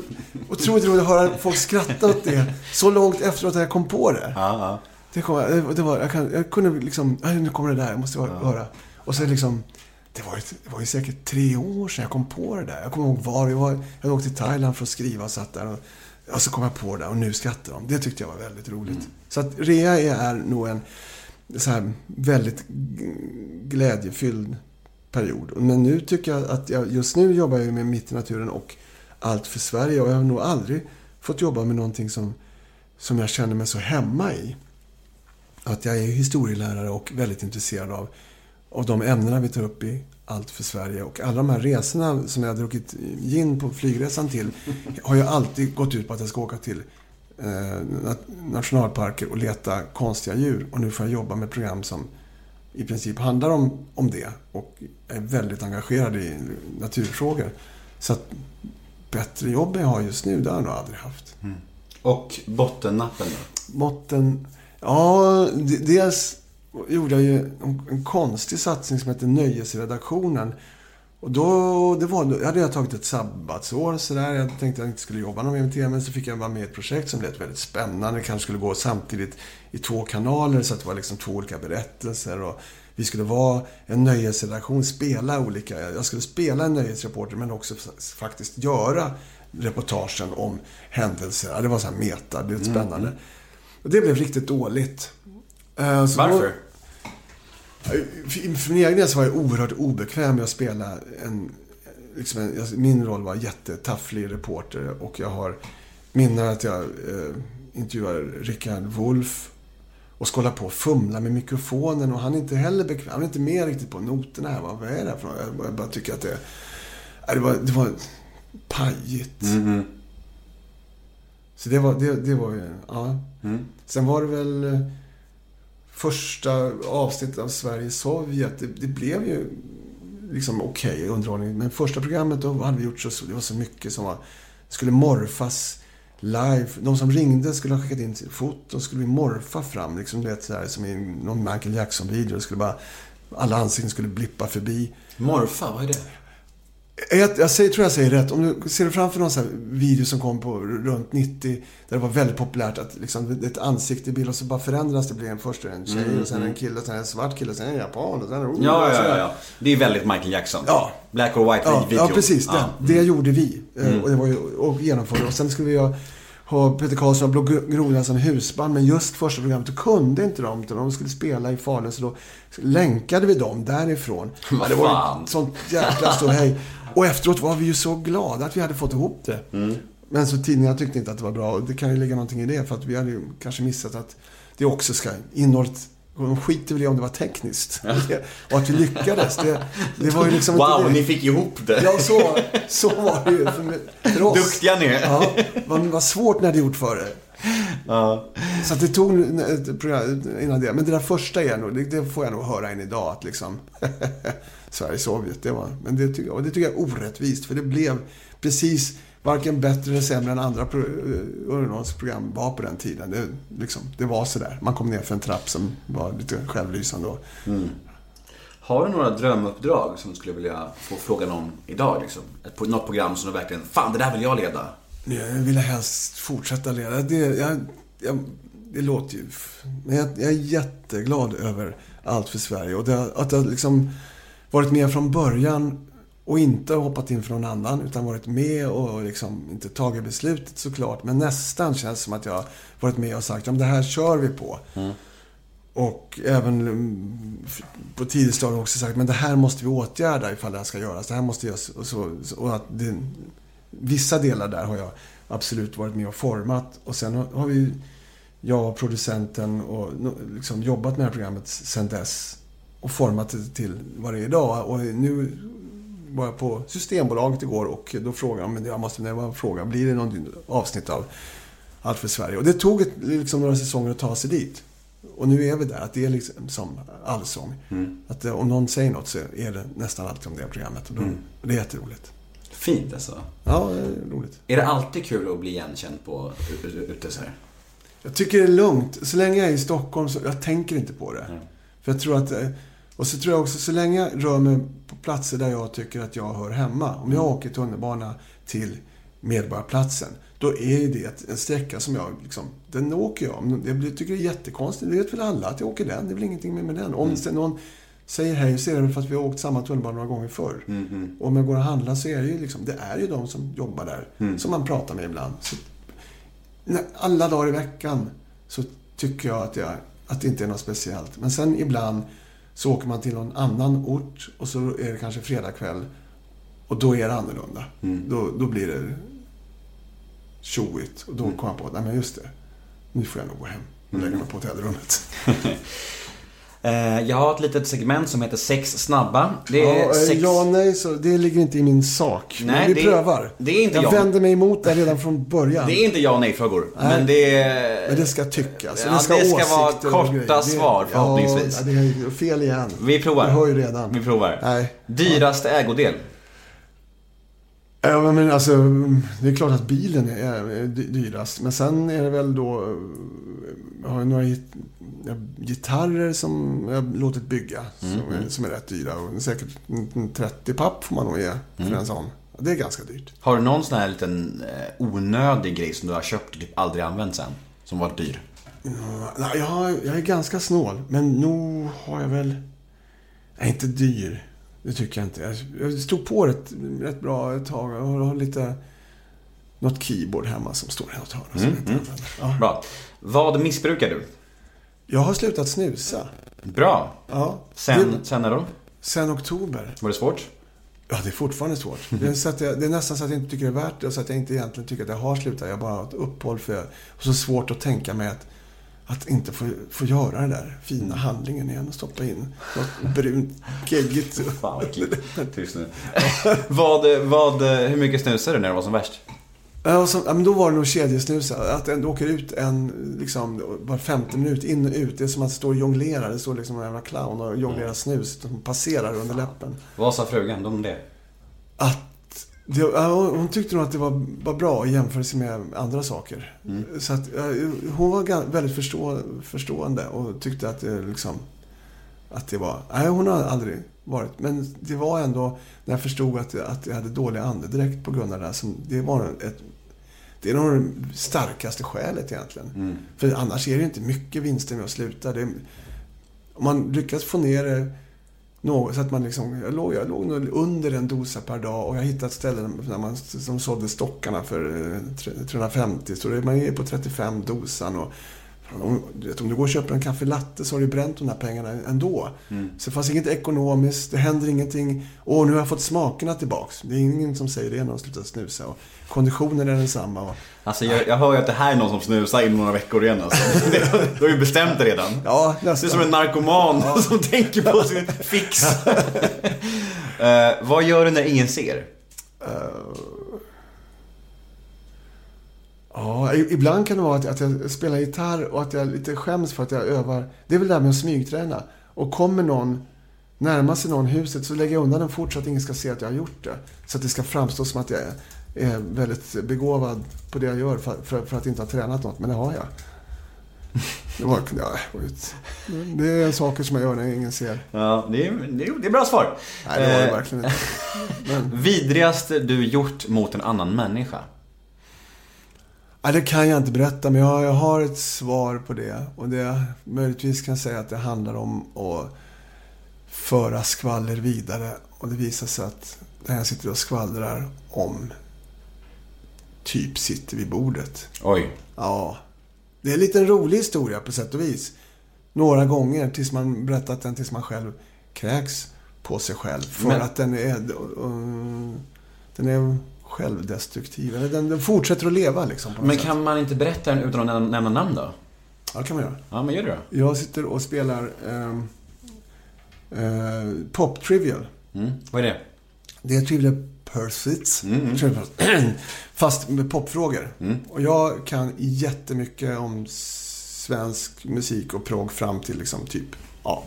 otroligt roligt att höra folk skratta åt det. Så långt efteråt att jag kom på det. Ja, ja. Det, kom, det, det var, jag, kan, jag kunde liksom, "Aj, nu kommer det där, jag måste höra. Och sen liksom, det var, ju, det var ju säkert tre år sedan jag kom på det där. Jag kommer ihåg var jag var. Jag hade åkt till Thailand för att skriva och satt där. Och, och så kom jag på det och nu skrattar de. Det tyckte jag var väldigt roligt. Så att rea är, nog en så här väldigt glädjefylld period. Men nu tycker jag att jag, just nu jobbar jag med Mitt i naturen och Allt för Sverige. Och jag har nog aldrig fått jobba med någonting som, som jag känner mig så hemma i. att jag är historielärare och väldigt intresserad av, av de ämnena vi tar upp i Allt för Sverige. Och alla de här resorna som jag har druckit gin på flygresan till har ju alltid gått ut på att jag ska åka till eh, nat- nationalparker och leta konstiga djur. Och nu får jag jobba med program som i princip handlar om, om det. Och är väldigt engagerad i naturfrågor. Så att bättre jobb än jag har just nu, det har jag nog aldrig haft. Och bottennappen då? Måtten... Ja, dels gjorde jag ju en, en konstig satsning som heter Nöjesredaktionen. Och då, det var, då hade jag tagit ett sabbatsår sådär. Jag tänkte att jag inte skulle jobba någon mer med TV. Men så fick jag vara med i ett projekt som lät väldigt spännande. Det kanske skulle gå samtidigt i två kanaler. Så att det var liksom två olika berättelser. Och vi skulle vara en nöjesredaktion, spela olika... Jag skulle spela en nöjesreporter men också faktiskt göra reportagen om händelser. Ja, det var så här meta, det blev spännande. Och det blev riktigt dåligt. Eh, så Varför? För min egen del så var jag oerhört obekväm med att spela en... Liksom en min roll var jättetafflig reporter och jag har minnen att jag eh, intervjuar Rickard Wolff och ska hålla på och fumla med mikrofonen och han är inte heller bekväm. Han är inte med riktigt på noterna här. Vad är det här för något? Jag- bara tycker att det... Nej, det var, det var pajigt. Mhm. Så det var, det, det var ju... Ja. Mm. Sen var det väl eh, första avsnittet av Sverige-Sovjet. Det, det blev ju liksom okej underhållning. Men första programmet då hade vi gjort så, det var så mycket som var, skulle morfas live. De som ringde skulle ha skickat in sitt foto. skulle vi morfa fram. Liksom, du vet, här, som i någon Michael Jackson-video. Skulle bara, alla ansikten skulle blippa förbi. Morfa, vad är det? Jag, jag säger, tror jag säger rätt. Om du ser framför någon sån video som kom på runt 90. Där det var väldigt populärt att liksom, ett ansikte i bild och så bara förändras det. blir en, först en tjej och sen en kille, sen en svart kille, sen en japan och sen en... Mm, Ja, ja, ja, ja. Det är väldigt Michael Jackson. Ja. Black or white Ja, video. ja precis. Ja. Mm. Det, det gjorde vi. Eh, Och, det var ju, och genomförde. Och sen skulle vi ha, ha Peter Karlsson och Blå Gro- Grodan som husband. Men just första programmet, då kunde inte de. Utan de skulle spela i Falun. Så då länkade vi dem därifrån. Vad Ja, det var ju sånt jäkla ståhej. Och efteråt var vi ju så glada att vi hade fått ihop det. Mm. Men så tidningarna tyckte inte att det var bra. Och det kan ju ligga någonting i det. För att vi hade ju kanske missat att det också ska... Innehållet... och De skiter väl i om det var tekniskt. Och att vi lyckades. Det, det var ju liksom inte Wow, det. ni fick ihop det. Ja, så, så var det ju för, för oss. Duktiga ni är. Ja, vad, vad svårt ni hade gjort för det. Ja. Så det tog ett program innan det. Men det där första är nog, det, det får jag nog höra än idag. Att liksom, *laughs* Sverige-Sovjet, det var... Men det tycker, jag, det tycker jag är orättvist. För det blev precis varken bättre eller sämre än andra pro- underhållningsprogram var på den tiden. Det, liksom, det var sådär. Man kom ner för en trapp som var lite självlysande. Och, Har du några drömuppdrag som du skulle vilja få frågan om idag? Liksom? Ett, något program som du verkligen, fan det där vill jag leda. Jag vill helst fortsätta leda. Det, jag, jag, det låter ju... Men jag, jag är jätteglad över allt för Sverige. Och det, att jag liksom varit med från början och inte hoppat in för någon annan. Utan varit med och liksom inte tagit beslutet såklart. Men nästan känns som att jag varit med och sagt, ja det här kör vi på. Och även mm, på tidigt stadium också sagt, men det här måste vi åtgärda ifall det här ska göras. Det här måste göras. Och, så, och att det, vissa delar där har jag absolut varit med och format. Och sen har- vi, jag och producenten, och liksom jobbat med det här programmet sen dess. Och format det till vad det är idag. Och nu var jag på Systembolaget igår och då frågade de, men jag måste var fråga, blir det någon avsnitt av Allt för Sverige? Och det tog ett, liksom några säsonger att ta sig dit. Och nu är vi där, att det är liksom som allsång. Att eh, om någon säger något så är det nästan alltid om det programmet. Och då, och det är jätteroligt. Fint alltså. Ja, det är roligt. Är det alltid kul att bli igenkänd på ute så här? Jag tycker det är lugnt. Så länge jag är i Stockholm så jag tänker inte på det. För jag tror att... Och så tror jag också, så länge jag rör mig på platser där jag tycker att jag hör hemma. Om jag åker tunnelbana till Medborgarplatsen. Då är det en sträcka som jag liksom... Den åker jag. Jag tycker det är jättekonstigt. Det vet väl alla att jag åker den. Det är väl ingenting med, med den. Om sen någon säger hej så är det väl för att vi har åkt samma tunnelbana några gånger förr. Och om jag går och handlar så är det ju liksom... Det är ju de som jobbar där. Som man pratar med ibland. Så alla dagar i veckan så tycker jag att, jag att det inte är något speciellt. Men sen ibland så åker man till någon annan ort och så är det kanske fredagkväll och då är det annorlunda. Då, då blir det tjoigt. Och då kommer jag på att, nej men just det, nu får jag nog gå hem. och lägga mig på hotellrummet. *laughs* Eh, jag har ett litet segment som heter Sex snabba. Det är Ja, eh, sex... ja, nej, så det ligger inte i min sak. Nej, men vi det- prövar. det är inte jag jag. vänder mig emot det redan från början. Det är inte ja och nej-frågor. Men det är... Men det ska tyckas. Ja, det ska, det ska vara korta svar, förhoppningsvis. Ja, det är fel igen. Vi provar. Jag hör ju redan. Vi provar. Nej. Dyraste ägodel? Ja, men alltså, det är klart att bilen är dy- dyrast. Men sen är det väl då... eh, Jag har några ja, gitarrer som jag låtit bygga. Som, är, som är rätt dyra. Och säkert en- en 30 papp får man nog ge för en sån. Det är ganska dyrt. Har du någon sån här liten eh, onödig grej som du har köpt och typ aldrig använt sen? Som varit dyr? Nej, jag, jag är ganska snål. Men nog har jag väl... Jag är inte dyr. Det tycker jag inte. Jag, stod på rätt, rätt bra ett tag. Jag har lite... Något keyboard hemma som står i något hörn. som jag inte använder. Ja. Bra. Vad missbrukar du? Jag har slutat snusa. Bra. Ja. Sen, Det, sen när då? sen oktober. Var det svårt? Ja, det är fortfarande svårt. *laughs* Det är, så att jag, det är nästan så att jag inte tycker det är värt det och så att jag inte egentligen tycker att jag har slutat. Jag bara har ett uppehåll för jag har så svårt att tänka mig att, att inte få, få göra den där fina handlingen igen och stoppa in något brunt, *laughs* geggigt. Fan vad. *laughs* Tyst nu. vad, vad, hur mycket snusade du när det var som värst? Ja, och så, ja, men då var det nog kedjesnusa. Att det åker ut en, liksom, var femte minut, in och ut. Det är som att det står och jonglerar. Det står liksom en jävla clown och jonglerar snus. som passerar under läppen. Vad sa frugan om det? att det, ja, hon tyckte nog att det var, var bra i jämförelse med andra saker. Så att, ja, hon var väldigt förstå, förstående och tyckte att det liksom... Att det var... Nej, hon har aldrig varit. Men det var ändå när jag förstod att, att jag hade dålig andedräkt på grund av det här. Som, det var ett... Det är nog det starkaste skälet egentligen. För annars är det inte mycket vinster med att sluta. Det, om man lyckas få ner det något, så att man liksom, jag låg, jag låg nog under en dosa per dag och jag hittat ställen där man, som sålde stockarna för eh, tre- 350. Så det, man är på 35 dosan. Och, om, du vet, om du går och köper en kaffe latte så har du bränt de här pengarna ändå. Så det fanns inget ekonomiskt, det händer ingenting. Och nu har jag fått smakerna tillbaks. Det är ingen som säger det när de slutar snusa. Och konditionen är densamma. Och, Alltså jag, jag hör ju att det här är någon som snusar inom några veckor igen alltså. *laughs* Du har ju bestämt det redan. ja, Det är nästan. som en narkoman *laughs* som tänker på sin *laughs* fix. Eh, vad gör du när ingen ser? Ja, ibland kan det vara att, att jag spelar gitarr och att jag lite skäms för att jag övar. Det är väl det här med att smygträna. Och kommer någon, närmar sig någon huset så lägger jag undan den fort så att ingen ska se att jag har gjort det. Så att det ska framstå som att jag är, väldigt begåvad på det jag gör för, för, för att inte ha tränat något. Men det har jag. *laughs* Det, var, ja, det är saker som jag gör när ingen ser. Ja, det är, det är, det är bra svar. Nej, det var det Eh, verkligen inte. *laughs* Men, Vidrigaste du gjort mot en annan människa? Ja, det kan jag inte berätta, men jag, jag har ett svar på det. Och det möjligtvis kan jag säga att det handlar om att föra skvaller vidare. Och det visar sig att när jag sitter och skvallrar om typ sitter vid bordet. Oj. Ja, det är en liten rolig historia på sätt och vis. Några gånger tills man berättat den tills man själv kräks på sig själv. För Men- att den är, uh, den är självdestruktiv. Den, den fortsätter att leva liksom. Men sätt. kan man inte berätta den utan att nämna- namn då? Ja, det kan man göra. Ja, men gör det då. Jag sitter och spelar ehm, eh, Pop Trivial. Mm. Vad är det? Det är Trivial Pursuits. Mm, Pursuits. *clears throat* Fast med popfrågor. Och jag kan jättemycket om svensk musik och prog fram till liksom typ ja,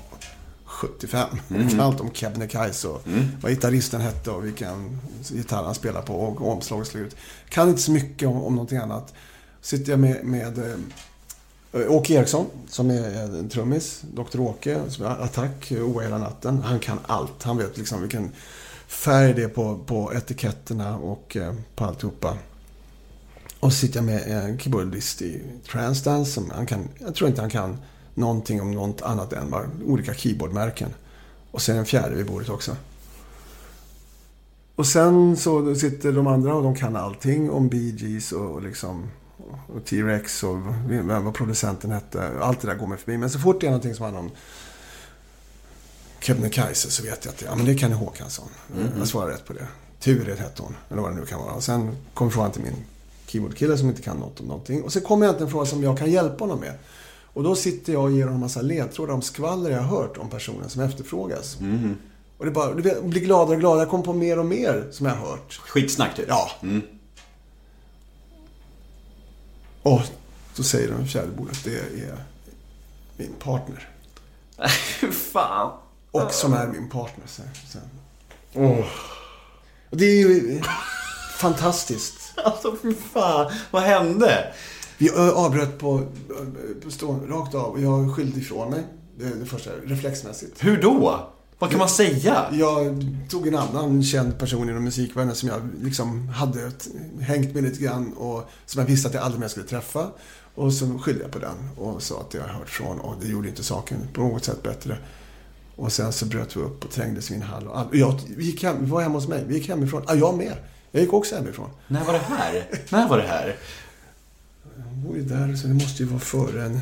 75. Jag kan allt om Kebnekaise och vad gitarristen hette och vilken gitarr han spelar på och omslag såg ut. Kan inte så mycket om, om någonting annat. Sitter jag med, med eh, Åke Eriksson, som är en trummis. Dr. Åke, som är Attack, Oa hela natten. Han kan allt. Han vet liksom vilken färg det är på, på etiketterna och eh, på alltihopa. Och så sitter jag med en keyboardist i Transdance. Som han kan, jag tror inte han kan någonting om något annat än bara olika keyboardmärken. Och sen en fjärde vid bordet också. Och sen så sitter de andra och de kan allting om Bee Gees och, och liksom och T-Rex och vem vad producenten hette. Allt det där går mig förbi. Men så fort det är någonting som handlar om Kebnekaise så vet jag att det, ja, men det är Kenny Håkansson. Jag svarar rätt på det. Turid hette hon, eller vad det nu kan vara. Och sen kommer frågan till min keyboardkille som inte kan något om någonting. Och så kommer jag till en fråga som jag kan hjälpa honom med. Och då sitter jag och ger honom en massa ledtrådar om skvaller jag har hört om personen som efterfrågas. Och det bara, du blir gladare och gladare. Jag kommer på mer och mer som jag har hört. Skitsnack typ. Ja. Och då säger de vid fjärde bordet, det är min partner. *laughs* Fan. Och som är min partner. Så, så. Och det är ju fantastiskt. *laughs* Alltså fy fan. Vad hände? Vi avbröt på, på stå, rakt av och jag skyllde ifrån mig. Det, det första, reflexmässigt. Hur då? Vad kan man säga? Jag tog en annan känd person inom musikvärlden som jag liksom hade hängt med lite grann och som jag visste att jag aldrig mer skulle träffa. Och så skyllde jag på den och sa att jag hört från och det gjorde inte saken på något sätt bättre. Och sen så bröt vi upp och trängdes i min hall. Och all, jag, gick hem, vi var hemma hos mig. Vi gick hemifrån. Ja, jag med. Jag gick också hemifrån. När var det här? När var det här? Jag bor ju där, så det måste ju vara före en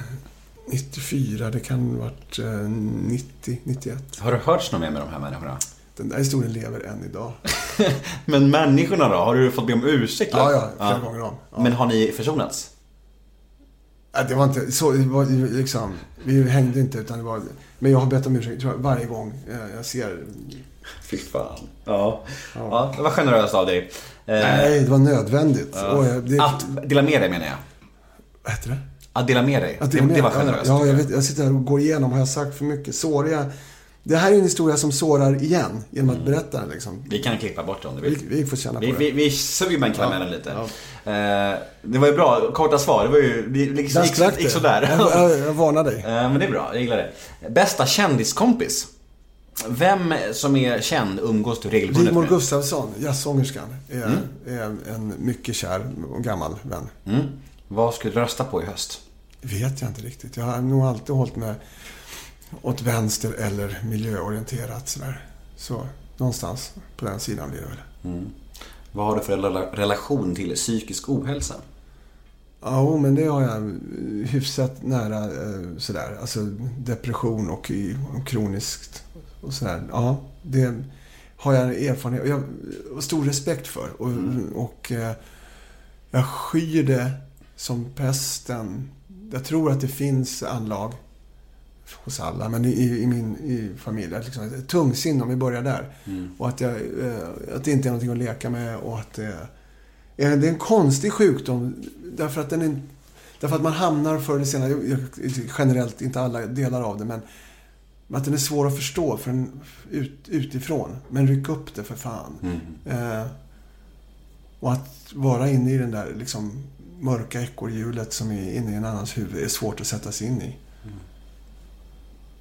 94. Det kan ha varit eh, 90, 91. Har du hörts något mer med de här människorna? Den där historien lever än idag. *laughs* Men människorna då? Har du fått be om ursäkt? Ja, ja, flera gånger om. Ja. Men har ni försonats? Ja, det var inte så, det var liksom, vi hängde inte utan det var, men jag har bett om ursäkt jag, varje gång eh, jag ser, Fy fan. Ja. ja. Det var generöst av dig. Eh, nej det var nödvändigt. Och jag, det, Att dela med dig menar jag. Vad heter det? Att dela med dig. Att det, det var generöst. Ja, jag, vet, jag sitter här och går igenom, har jag sagt för mycket? Sårar jag? Det här är en historia som sårar igen, genom att berätta den liksom. Vi kan klippa bort det om du Vi, vill. vi får känna på Vi, det. vi, vi suger med karamellen lite. ja. Eh, det var ju bra, korta svar. Det var ju, det gick, gick, gick sådär. Jag, jag, jag varnar dig. Eh, Men det är bra, jag gillar det. Bästa kändiskompis? Vem som är känd umgås du regelbundet Rigmor med? Gustafsson, jazzsångerskan, är, Mm. är en mycket kär och gammal vän. Mm. Vad skulle du rösta på i höst? vet jag inte riktigt. Jag har nog alltid hållit mig åt vänster eller miljöorienterat sådär. Så någonstans på den sidan blir det väl. Vad har du för rela- relation till psykisk ohälsa? Ja, men det har jag hyfsat nära eh, sådär. Alltså depression och, kroniskt och sådär. Ja, det har jag erfarenhet och jag stor respekt för. Och, och eh, jag skyr det som pesten. Jag tror att det finns anlag hos alla, men i, i min i familj. Att Liksom, tungsinne, om vi börjar där. Och att, jag, eh, att det inte är någonting att leka med och att det är, det är en konstig sjukdom. Därför att, den är, därför att man hamnar förr eller senare, jag- generellt inte alla delar av det, men att den är svår att förstå för en, ut, utifrån. Men ryck upp det för fan. Eh, och att vara inne i den där liksom, mörka ekorrhjulet som är inne i en annans huvud är svårt att sätta sig in i.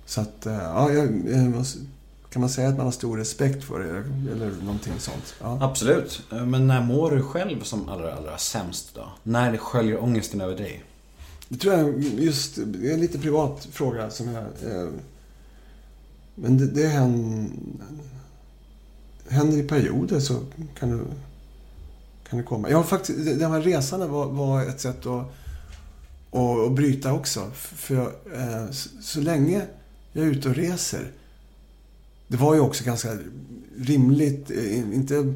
Så att, eh, ja, jag, jag, måste- kan man säga att man har stor respekt för det? Eller någonting sånt? Ja. Absolut. Eh, Men när mår du själv som allra, allra sämst då? När sköljer ångesten över dig? Det tror jag just, det är en lite privat fråga som jag... Eh, men det, det händer, händer i perioder så kan du, kan det komma. Jag har faktiskt, den här resan var, var ett sätt att, att, att bryta också. För jag, eh, så, så länge jag är ute och reser. Det var ju också ganska rimligt, eh, inte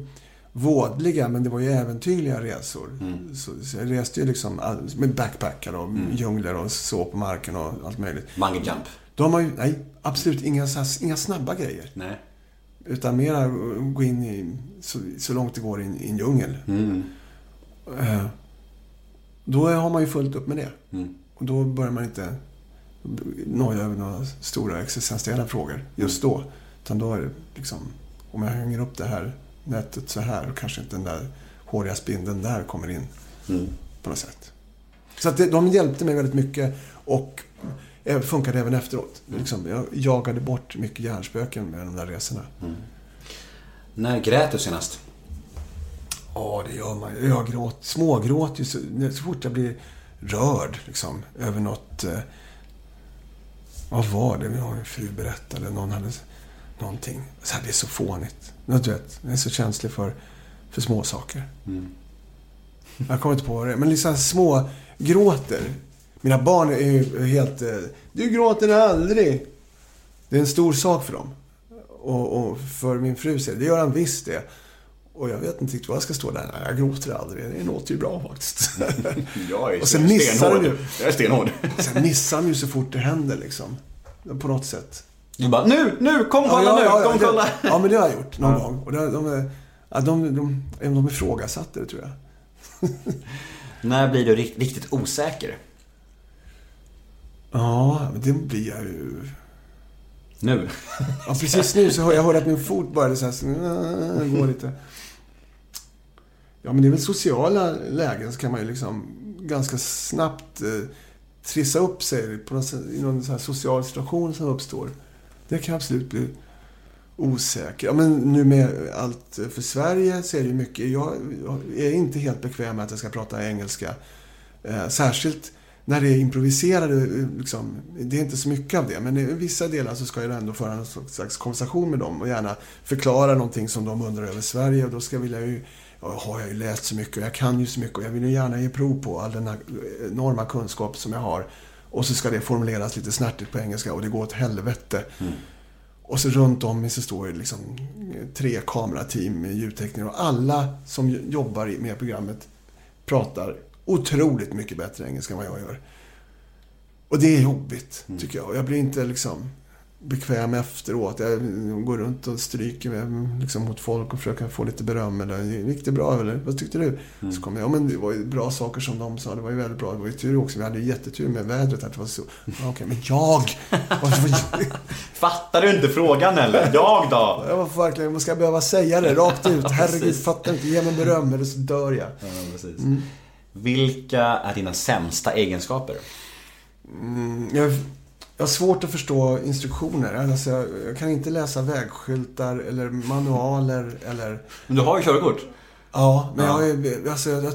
vådliga, men det var ju äventyrliga resor. Så, så jag reste ju liksom all- med backpackar och djungler och så på marken och allt möjligt. Bungee jump? Då har man ju, nej, absolut inga, inga snabba grejer. Nej. Utan mera gå in i, så, så långt det går, i en djungel. Mm. Eh, Då har man ju fullt upp med det. Mm. Och då börjar man inte noja över några stora existentiella frågor just då. Utan då är det liksom, om jag hänger upp det här nätet så här och kanske inte den där håriga spindeln där kommer in Mm. på något sätt. Så att det, de hjälpte mig väldigt mycket och eh, funkade även efteråt. Liksom, jag jagade bort mycket hjärnspöken med de där resorna. När grät du senast? Ja, det gör man. Jag gråt, smågråt ju så, så fort jag blir rörd liksom, över något... Eh, vad var det? Någon fru berättade. Någon hade någonting. Så här, det är så fånigt. Du vet, jag är så känslig för, för små saker. Jag kommer inte på det. Men liksom små gråter. Mina barn är ju helt... eh, Du gråter aldrig! Det är en stor sak för dem. Och, och för min fru säger det gör han visst det. Och jag vet inte riktigt vad jag ska stå där. Nej, jag gråter aldrig. Det låter ju bra faktiskt. *laughs* Jag är Och sen missar de ju. Jag är stenhård. Sen missar de ju så fort det händer liksom. På något sätt. Du bara, nu, nu, kom kolla nu, kom det, kolla. Ja, men det har jag gjort någon gång. Och det, de, ja, de, de, de, de ifrågasatte det tror jag. När blir du rikt- riktigt osäker? Ja, men det blir jag ju. Nu. Ja, precis nu så hör jag hörde att min fot började så här, så, äh, gå lite. Ja, men det är väl sociala lägen så kan man ju liksom ganska snabbt eh, trissa upp sig på någon, i någon så här social situation som uppstår. Det kan absolut bli osäker. Ja, men nu med allt för Sverige så är det ju mycket. Jag, jag är inte helt bekväm med att jag ska prata engelska. Eh, särskilt när det är improviserade, eh, liksom, det är inte så mycket av det. Men i vissa delar så ska jag ändå föra en slags konversation med dem och gärna förklara någonting som de undrar över Sverige. Och då ska vilja ju, ja, har jag ju läst så mycket och jag kan ju så mycket och jag vill ju gärna ge prov på all den här enorma kunskap som jag har. Och så ska det formuleras lite snärtigt på engelska och det går åt helvete. Och så runt om mig så står det liksom tre kamerateam med ljudtekniker och alla som jobbar med programmet pratar otroligt mycket bättre engelska än vad jag gör. Och det är jobbigt, tycker jag. Jag blir inte liksom bekväm efteråt. Jag går runt och stryker med, liksom, mot folk och försöker få lite beröm. Eller, gick det bra eller? Vad tyckte du? Så kommer jag, ja men det var ju bra saker som de sa. Det var ju väldigt bra. Det var ju tur också. Vi hade ju jättetur med vädret. Att det var så. Ja, Okej, men jag? *laughs* Fattar du inte frågan eller? Jag då? Jag var verkligen, man ska behöva säga det rakt ut. *laughs* Herregud, fattar inte. Ge mig beröm eller så dör jag. Ja, precis. Vilka är dina sämsta egenskaper? Jag, jag har svårt att förstå instruktioner. Alltså, jag, jag kan inte läsa vägskyltar eller manualer eller... Men du har ju körkort. Ja, men Ja. jag. Alltså, jag,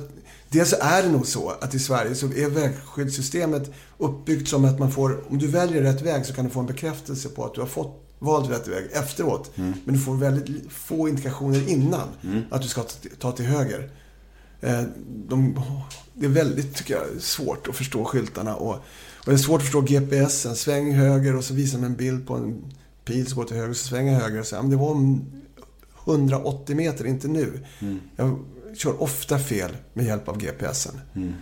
dels är det nog så att i Sverige så är vägskyltsystemet uppbyggt som att man får... Om du väljer rätt väg så kan du få en bekräftelse på att du har fått valt rätt väg efteråt. Men du får väldigt få indikationer innan att du ska ta till höger. Eh, De, det är väldigt, tycker jag, svårt att förstå skyltarna. Och, och det är svårt att förstå GPSen. Sväng höger och så visar de en bild på en pil som går till höger. Så svänger höger och säger, ja, men det var om 180 meter, inte nu. Jag kör ofta fel med hjälp av GPSen. Kan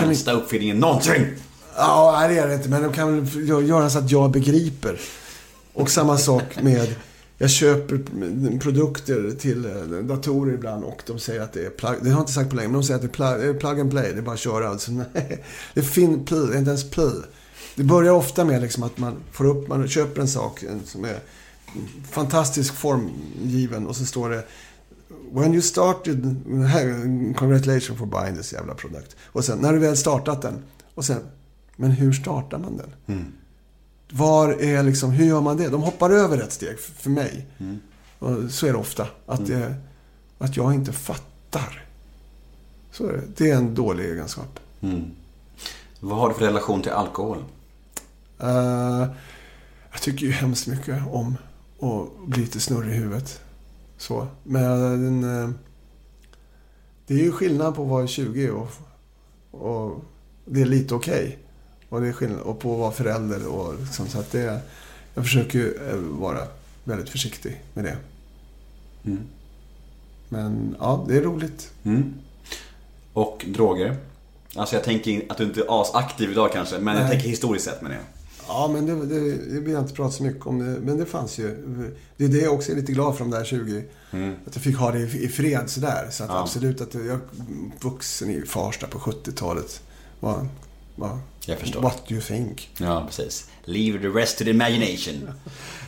Sämsta uppfinningen någonsin. Ja, det är det inte. Men de kan väl gö- göra så att jag begriper. Och samma sak med... Jag köper produkter till eh, datorer ibland och de säger att det är plug... Det har jag inte sagt på länge, men de säger att det är eh, plug, and play. Det är bara att köra. Alltså, *laughs* nej, det är fin play, det är inte ens play. Det börjar ofta med liksom att man får upp, man köper en sak som är fantastisk formgiven och så står det When you started, congratulations for buying this jävla produkt. Och sen, när du väl startat den. Och sen, men hur startar man den? Mm. Var är liksom, hur gör man det? De hoppar över ett steg för mig. Och så är det ofta. Att, det, att jag inte fattar. Så är det. Det är en dålig egenskap. Vad har du för relation till alkohol? Eh, jag tycker ju hemskt mycket om att bli lite snurrig i huvudet. Så. Men eh, det är ju skillnad på att vara 20 och, och det är lite okej. Och det är skillnad och på att vara förälder och liksom, så att det... Jag försöker ju eh, vara väldigt försiktig med det. Men ja, det är roligt. Mm. Och droger? Alltså jag tänker att du inte är asaktiv idag kanske, men jag Nej. tänker historiskt sett med det. Ja, men det, det, det vill jag inte prata så mycket om. Det, men det fanns ju. Det är det jag också är lite glad för de där 20. Att jag fick ha det i, i fred sådär. Så att Ja. absolut att jag vuxen i Farsta på 70-talet. Var, var, Jag förstår. What do you think? Ja, precis. Leave the rest to the imagination.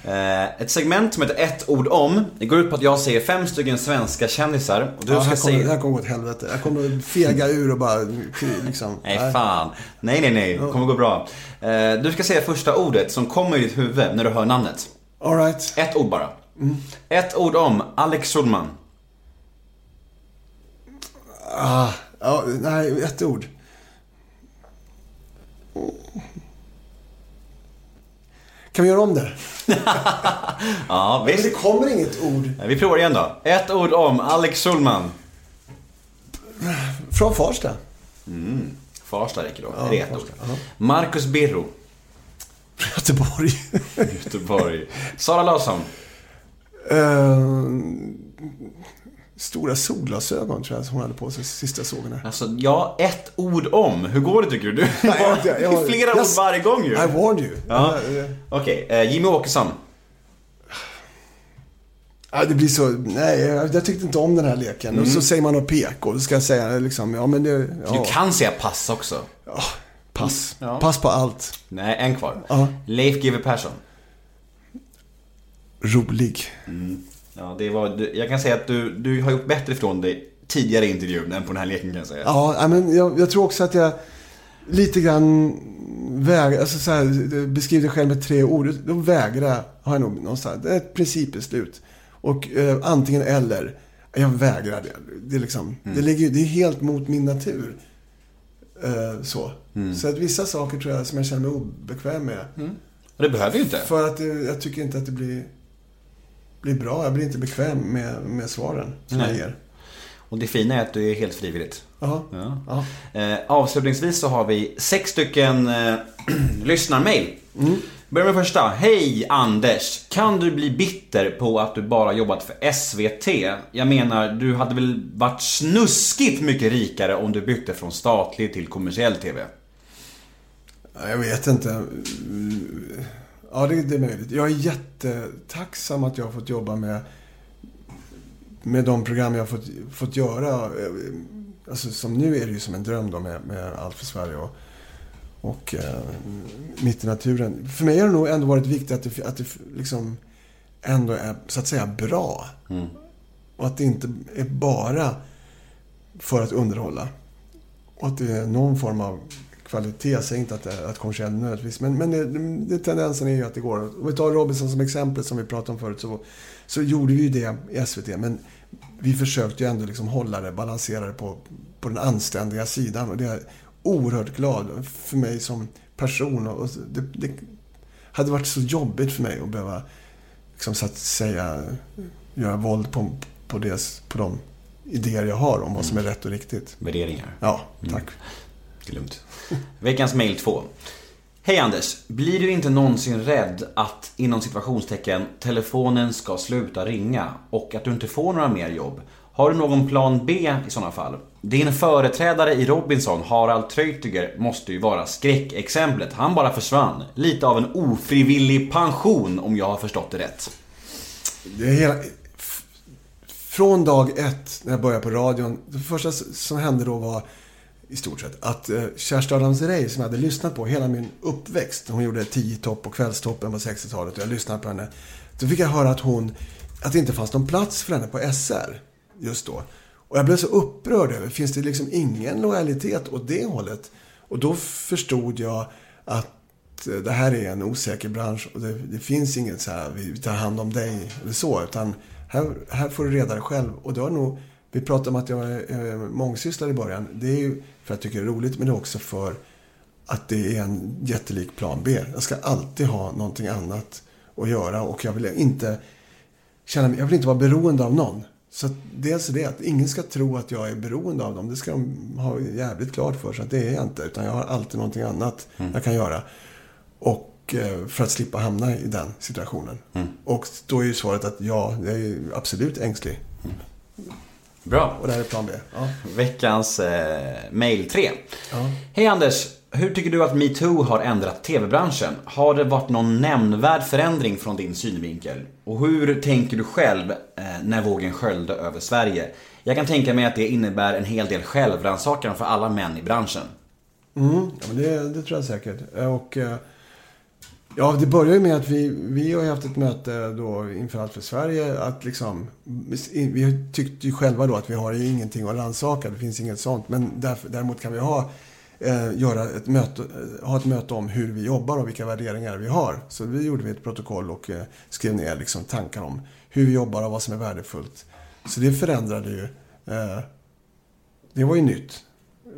Eh, ett segment som heter ett ord om. Det går ut på att jag säger fem stycken svenska kändisar. Och du ja, ska här kommer, det säga... här kommer gå åt helvete. Jag kommer fega ur och bara liksom... Nej, fan. Nej, nej, nej. Det kommer gå bra. Eh, du ska säga första ordet som kommer i ditt huvud när du hör namnet. All right. Ett ord bara. Ett ord om Alex Schulman. Ah, ja, nej, ett ord. Kan vi göra om det? *laughs* Ja, Men det visst. kommer inget ord. Vi provar igen då. Ett ord om Alex Schulman. Från Farsta. Farsta räcker då. Ja, det är ett ord. ja. Marcus Birro. Göteborg. *laughs* Göteborg. Sara Larsson. Eh, stora solglasögon tror jag som hon hade på sig sist jag såg henne. Alltså, ja, ett ord om. Hur går det tycker du? *laughs* Jag jag har- *laughs* flera Yes. ord varje gång ju. I warned you. Ja. Ja, Okej, eh, Jimmy Åkesson. Ja, det blir så... Nej, jag, jag tyckte inte om den här leken. Och så säger man något PK. Då ska jag säga liksom, ja men det... Ja, Du kan säga pass också. pass. Ja. Pass på allt. Nej, en kvar. Ja. Leif GW Persson. Rolig. Ja, det var, jag kan säga att du, du har gjort bättre ifrån dig tidigare i intervjun än på den här leken kan jag säga. Ja, men jag, jag tror också att jag lite grann vägrar, alltså så här, beskriv dig själv med tre ord. Då vägrar jag, har jag nog någonstans. Det är ett principbeslut. Och eh, antingen eller. Jag vägrar det. Det är liksom, det ligger det är helt mot min natur. Eh, så. Så att vissa saker tror jag som jag känner mig obekväm med. Och det behöver ju inte. För att det, jag tycker inte att det blir, blir bra. Jag blir inte bekväm med, med svaren som Nej. jag ger. Och det fina är att det är helt frivilligt. Jaha. Ja. Ja. Eh, avslutningsvis så har vi sex stycken eh, *clears throat* lyssnarmail. Börjar med första. Hej Anders! Kan du bli bitter på att du bara jobbat för SVT? Jag menar, du hade väl varit snuskigt mycket rikare om du bytte från statlig till kommersiell TV? Ja, Jag vet inte. Ja, det, det är möjligt. Jag är jättetacksam att jag har fått jobba med, med de program jag har fått, fått göra. Alltså, som nu är det ju som en dröm då med, med Allt för Sverige och, och eh, Mitt i naturen. För mig har det nog ändå varit viktigt att det, att det liksom ändå är, så att säga, bra. Och att det inte är bara för att underhålla. Och att det är någon form av kvalitet. Jag säger inte att att kommersiellt nödvändigtvis. Men, men det, det, tendensen är ju att det går. Om vi tar Robinson som exempel som vi pratade om förut. Så, så gjorde vi ju det i SVT. Men vi försökte ju ändå liksom hålla det, balansera det på, på den anständiga sidan. Och det är jag oerhört glad för mig som person. Och det, det hade varit så jobbigt för mig att behöva, liksom, så att säga, göra våld på, på, det, på de idéer jag har om vad som är rätt och riktigt. Värderingar. Ja, tack. Det är lugnt. Veckans mail 2. Hej Anders! Blir du inte någonsin rädd att inom situationstecken telefonen ska sluta ringa och att du inte får några mer jobb? Har du någon plan B i sådana fall? Din företrädare i Robinson, Harald Treutiger, måste ju vara skräckexemplet. Han bara försvann. Lite av en ofrivillig pension om jag har förstått det rätt. Det är hela, från dag ett när jag började på radion. Det första som hände då var i stort sett att eh, Kerstin Adams Rey som jag hade lyssnat på hela min uppväxt. Hon gjorde tio topp och kvällstoppen på 60-talet och jag lyssnade på henne. Då fick jag höra att hon, att det inte fanns någon plats för henne på SR just då. Och jag blev så upprörd över, finns det liksom ingen lojalitet åt det hållet? Och då förstod jag att eh, det här är en osäker bransch och det, det finns inget så här, vi tar hand om dig eller så. Utan här, här får du reda dig själv. Och det har nog, vi pratade om att jag är eh, mångsysslare i början. Det är ju för att jag tycker det är roligt, men det är också för att det är en jättelik plan B. Jag ska alltid ha någonting annat att göra och jag vill inte känna mig, jag vill inte vara beroende av någon. Så att dels är det att ingen ska tro att jag är beroende av dem. Det ska de ha jävligt klart för sig att det är jag inte. Utan jag har alltid någonting annat jag kan göra. Och eh, för att slippa hamna i den situationen. Och då är ju svaret att ja, jag är absolut ängslig. Bra. Och det här är plan B. Ja. Veckans eh, mail 3. Ja. Hej Anders! Hur tycker du att metoo har ändrat TV-branschen? Har det varit någon nämnvärd förändring från din synvinkel? Och hur tänker du själv eh, när vågen sköljde över Sverige? Jag kan tänka mig att det innebär en hel del självrannsakan för alla män i branschen. Mm, ja, men det, det tror jag säkert. Och, eh, ja, det börjar ju med att vi, vi har haft ett möte då inför Allt för Sverige. Att liksom, vi tyckte ju själva då att vi har ingenting att rannsaka. Det finns inget sånt. Men därför, däremot kan vi ha, eh, göra ett möte, eh, ha ett möte om hur vi jobbar och vilka värderingar vi har. Så vi gjorde vi ett protokoll och eh, skrev ner liksom, tankar om hur vi jobbar och vad som är värdefullt. Så det förändrade ju. Eh, det var ju nytt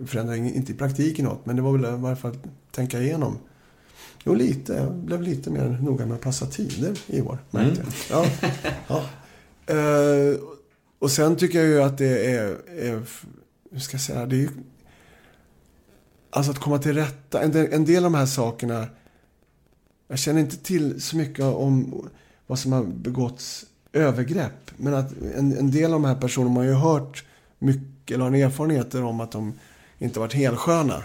Förändrade inte i praktiken något, men det var väl i varje fall tänka igenom. Jo, lite. Jag blev lite mer noga med att passa tider i år, märkte jag. Ja. ja. Eh, och sen tycker jag ju att det är, är hur ska jag säga, det är ju, alltså att komma till rätta. En del, en del av de här sakerna, jag känner inte till så mycket om vad som har begåtts övergrepp. Men att en, en del av de här personerna har ju hört mycket, eller har erfarenheter om att de inte varit helsköna.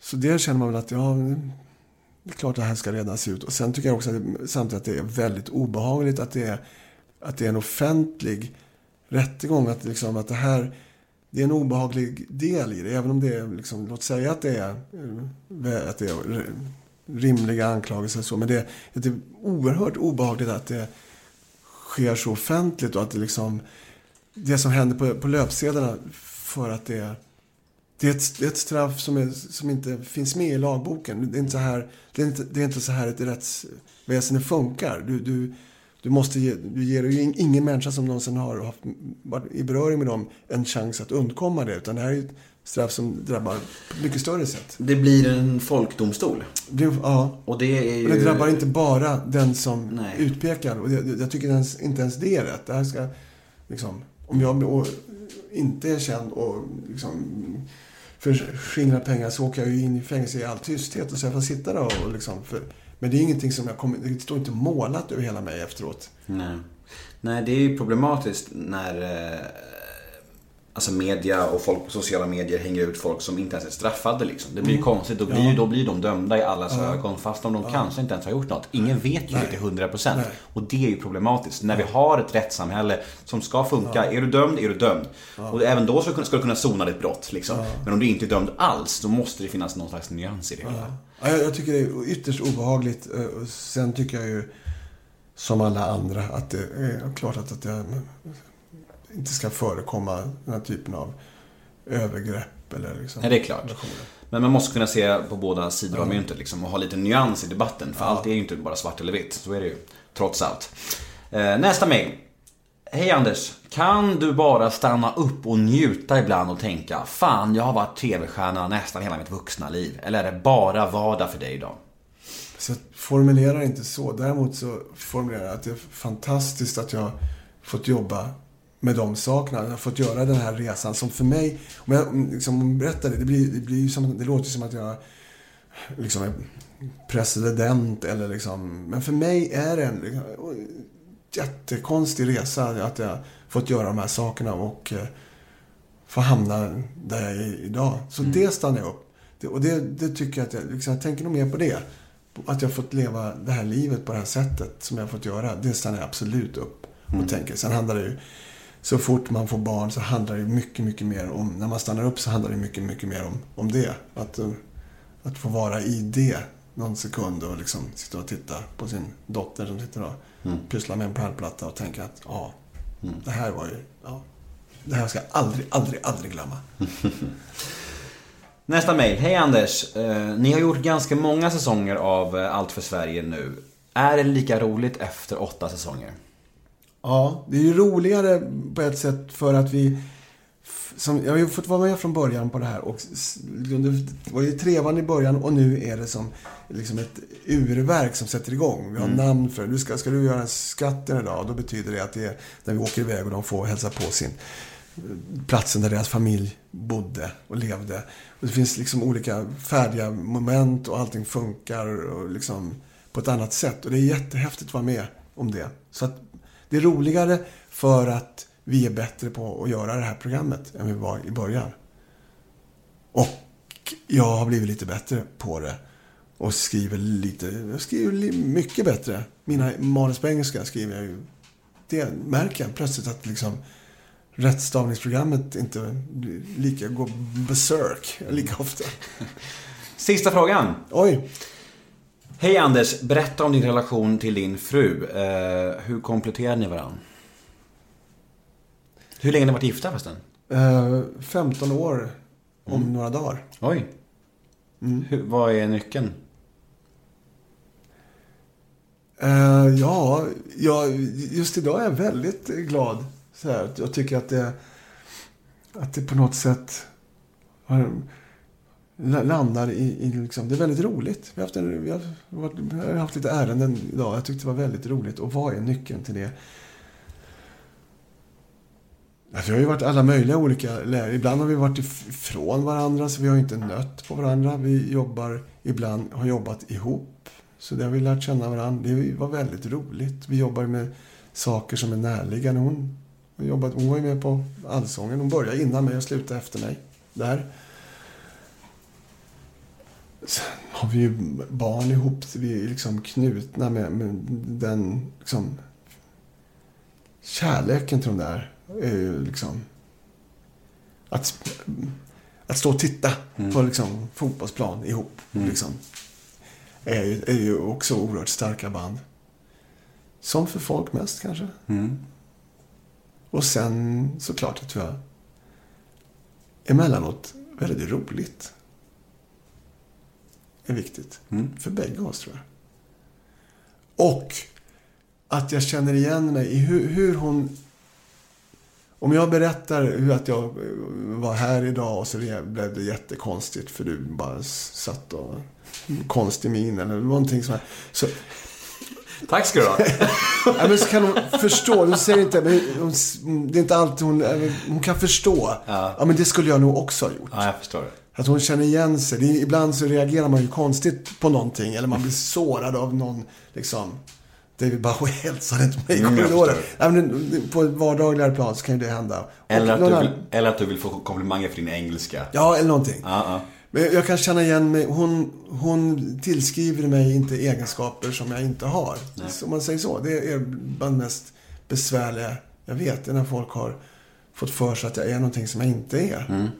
Så det känner man väl att, ja, det är klart att det här ska redas ut. Och sen tycker jag också att det, samtidigt att det är väldigt obehagligt att det är, att det är en offentlig rättegång. Att, liksom, att det här, det är en obehaglig del i det. Även om det är, liksom, låt säga att det är, att det är rimliga anklagelser. Så, men det, det är oerhört obehagligt att det sker så offentligt och att det liksom det som händer på, på löpsedlarna för att det är det är, ett, det är ett straff som, är, som inte finns med i lagboken. Det är inte så här, det är inte, det är inte så här ett rättsväsende funkar. Du, du, du, måste ge, du ger ju ingen människa som någonsin har haft, varit i beröring med dem en chans att undkomma det. Utan det här är ett straff som drabbar på mycket större sätt. Det blir en folkdomstol. Det, ja. Och det är ju... Och det drabbar inte bara den som Nej. utpekar. Och det, jag tycker ens, inte ens det är rätt. Det här ska, liksom, om jag inte är känd och liksom, för skingra pengar så åker jag ju in i fängelse i all tysthet. Och så jag får sitta där och liksom, för, men det är ingenting som jag kommer, det står inte målat över hela mig efteråt. Nej. Nej, det är ju problematiskt när eh, alltså media och folk på sociala medier hänger ut folk som inte ens är straffade. Liksom. Det blir ju konstigt. Då blir, ju, då blir de dömda i allas ögon fast om de kanske inte ens har gjort något. Ingen vet ju det till 100%. Nej. Och det är ju problematiskt. När vi har ett rättssamhälle som ska funka. Är du dömd, är du dömd. Och även då ska du kunna- sona ditt brott. Liksom. Men om du inte är dömd alls, då måste det finnas någon slags nyans i det hela. Ja, jag, jag tycker det är ytterst obehagligt. Eh, Sen tycker jag ju, som alla andra, att det är klart att, att det inte ska förekomma den här typen av övergrepp. Eller liksom, Nej, det är klart. Men man måste kunna se på båda sidor av myntet liksom, och ha lite nyans i debatten. För allt är ju inte bara svart eller vitt. Så är det ju. Trots allt. Eh, nästa mejl. Hej Anders. Kan du bara stanna upp och njuta ibland och tänka Fan, jag har varit TV-stjärna nästan hela mitt vuxna liv. Eller är det bara vardag för dig idag? Så jag formulerar inte så. Däremot så formulerar jag att det är fantastiskt att jag fått jobba med de sakerna. Jag har fått göra den här resan som för mig, om jag liksom berättar det, det blir, det blir ju som, det låter som att jag liksom är president eller liksom, men för mig är det en liksom, jättekonstig resa att jag fått göra de här sakerna och eh, få hamna där jag är idag. Så det stannar jag upp. Det, och det, det tycker jag att jag, liksom, jag tänker nog mer på det. Att jag fått leva det här livet på det här sättet som jag har fått göra. Det stannar jag absolut upp och tänker. Sen handlar det ju, så fort man får barn så handlar det mycket, mycket mer om, när man stannar upp så handlar det mycket, mycket mer om, om det. Att, eh, att få vara i det någon sekund och liksom sitta och titta på sin dotter som sitter och pysslar med en pärlplatta och tänka att ja, det här var ju, ja, det här ska jag aldrig, aldrig, aldrig glömma. *laughs* Nästa mejl. Hej Anders. Eh, ni har gjort ganska många säsonger av eh, Allt för Sverige nu. Är det lika roligt efter åtta säsonger? Ja, det är ju roligare på ett sätt för att vi... Som, jag har ju fått vara med från början på det här och det var ju trevande i början och nu är det som liksom ett urverk som sätter igång. Vi har namn för det. Du ska, ska du göra skatten idag, då betyder det att det är när vi åker iväg och de får hälsa på sin platsen där deras familj bodde och levde. Och det finns liksom olika färdiga moment och allting funkar och liksom på ett annat sätt. Och det är jättehäftigt att vara med om det. Så att det är roligare för att vi är bättre på att göra det här programmet än vi var i början. Och jag har blivit lite bättre på det. Och skriver lite, jag skriver mycket bättre. Mina manus på engelska skriver jag ju. Det märker jag plötsligt att liksom rättstavningsprogrammet inte lika går berserk lika ofta. Sista frågan. Oj! Hej Anders, berätta om din relation till din fru. Eh, hur kompletterar ni varandra? Hur länge har ni varit gifta förresten? Eh, 15 år om några dagar. Oj. Hur, vad är nyckeln? Eh, ja, ja, just idag är jag väldigt glad. Så här, jag tycker att det, att det på något sätt har, landar i, i liksom, det är väldigt roligt. Vi har, haft en, vi, har varit, vi har haft lite ärenden idag. Jag tyckte det var väldigt roligt. Och vad är nyckeln till det? Alltså, vi har ju varit alla möjliga olika läger. Ibland har vi varit ifrån varandra så vi har inte nött på varandra. Vi jobbar ibland, har jobbat ihop. Så det har vi lärt känna varandra. Det var väldigt roligt. Vi jobbar med saker som är närliggande. Hon, hon, jobbat, hon var ju med på Allsången. Hon började innan mig och slutade efter mig. Där. Sen har vi ju barn ihop. Vi är liksom knutna med, med den liksom, kärleken till de där. Är ju liksom, att, att stå och titta på liksom, fotbollsplan ihop. Liksom, är, ju, är ju också oerhört starka band. Som för folk mest kanske. Och sen såklart tror jag emellanåt väldigt roligt. Är viktigt. För bägge oss tror jag. Och att jag känner igen mig i hur, hur hon... Om jag berättar hur att jag eh, var här idag och så blev det jättekonstigt för du bara satt och... Konstig min eller någonting sånt. Så, Tack ska du ha. *laughs* Ja, men så kan hon förstå. Hon säger inte, men hon, det är inte alltid hon, hon kan förstå. Ja. men det skulle jag nog också ha gjort. Ja, jag förstår. Att hon känner igen sig. Det är, ibland så reagerar man ju konstigt på någonting. Eller man blir sårad av någon, liksom. David Bowie hälsade inte mig i Mm, korridoren. på ett vardagligare plan så kan ju det hända. Eller att, någon vill, eller att du vill få komplimanger för din engelska. Ja, eller någonting. Ja, ja. Men jag kan känna igen mig. Hon, hon tillskriver mig inte egenskaper som jag inte har. Om man säger så. Det är bland mest besvärliga jag vet. Det är när folk har fått för sig att jag är någonting som jag inte är.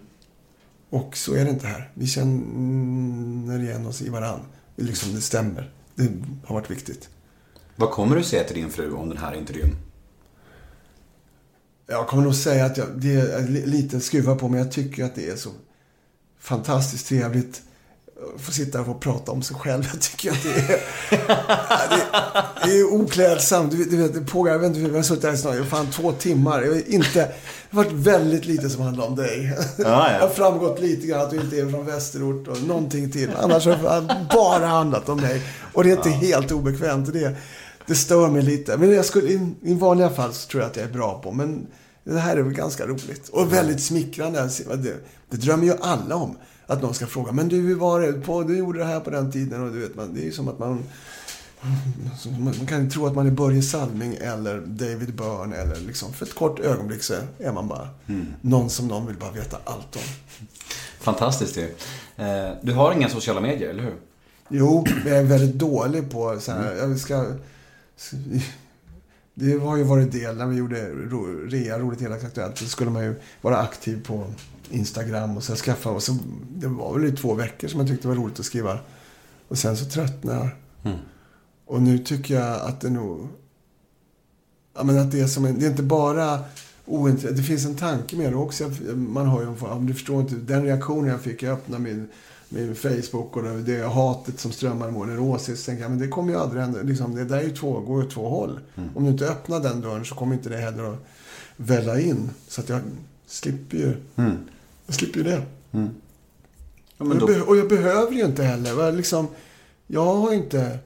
Och så är det inte här. Vi känner igen oss i varann. Det, liksom, det stämmer. Det har varit viktigt. Vad kommer du säga till din fru om den här intervjun? Jag kommer nog säga att jag, det är li- lite skruva på, men jag tycker att det är så fantastiskt trevligt få sitta och prata om sig själv. *laughs* Jag tycker att det är, det, det är oklädsamt. Du, du vet, det pågår, jag vet inte, vi har suttit här snart, fan två timmar. Jag inte, det har varit väldigt lite som handlar om dig. *laughs* ja. Det har framgått lite grann att du inte är från västerort och någonting till. Annars har det bara handlat om mig. Och det är inte helt obekvämt. Det, det stör mig lite. Men jag skulle, i, i vanliga fall så tror jag att jag är bra på. Men det här är väl ganska roligt. Och väldigt smickrande. Det, det drömmer ju alla om. Att någon ska fråga. Men du, hur var det? På, du gjorde det här på den tiden. Och du vet, man, det är som att man... Man kan tro att man är Börje Salming eller David Byrne. Eller liksom, för ett kort ögonblick så är man bara någon som någon vill bara veta allt om. Fantastiskt ju. Eh, Du har inga sociala medier, eller hur? Jo, jag är väldigt dålig på så här, jag ska... Det har ju varit del när vi gjorde rea, Roligt Elakt Aktuellt. Så skulle man ju vara aktiv på Instagram och så skaffa. Och så, det var väl i två veckor som jag tyckte det var roligt att skriva. Och sen så tröttnade jag. Och nu tycker jag att det nog... Ja, men att det är som en, Det är inte bara ointressant. Det finns en tanke med det också. Man har ju en form- du förstår inte. Den reaktionen jag fick. Jag öppnade min, min Facebook och det, det hatet som strömmar mot en åsikt. Tänker jag, men det kommer ju aldrig hända. Liksom, det där är ju två, går ju två håll. Om du inte öppnar den dörren så kommer inte det heller att välla in. Så att jag slipper ju, jag slipper ju det. Ja, Och men jag, då, och jag behöver ju inte heller. Va? Liksom, jag har inte...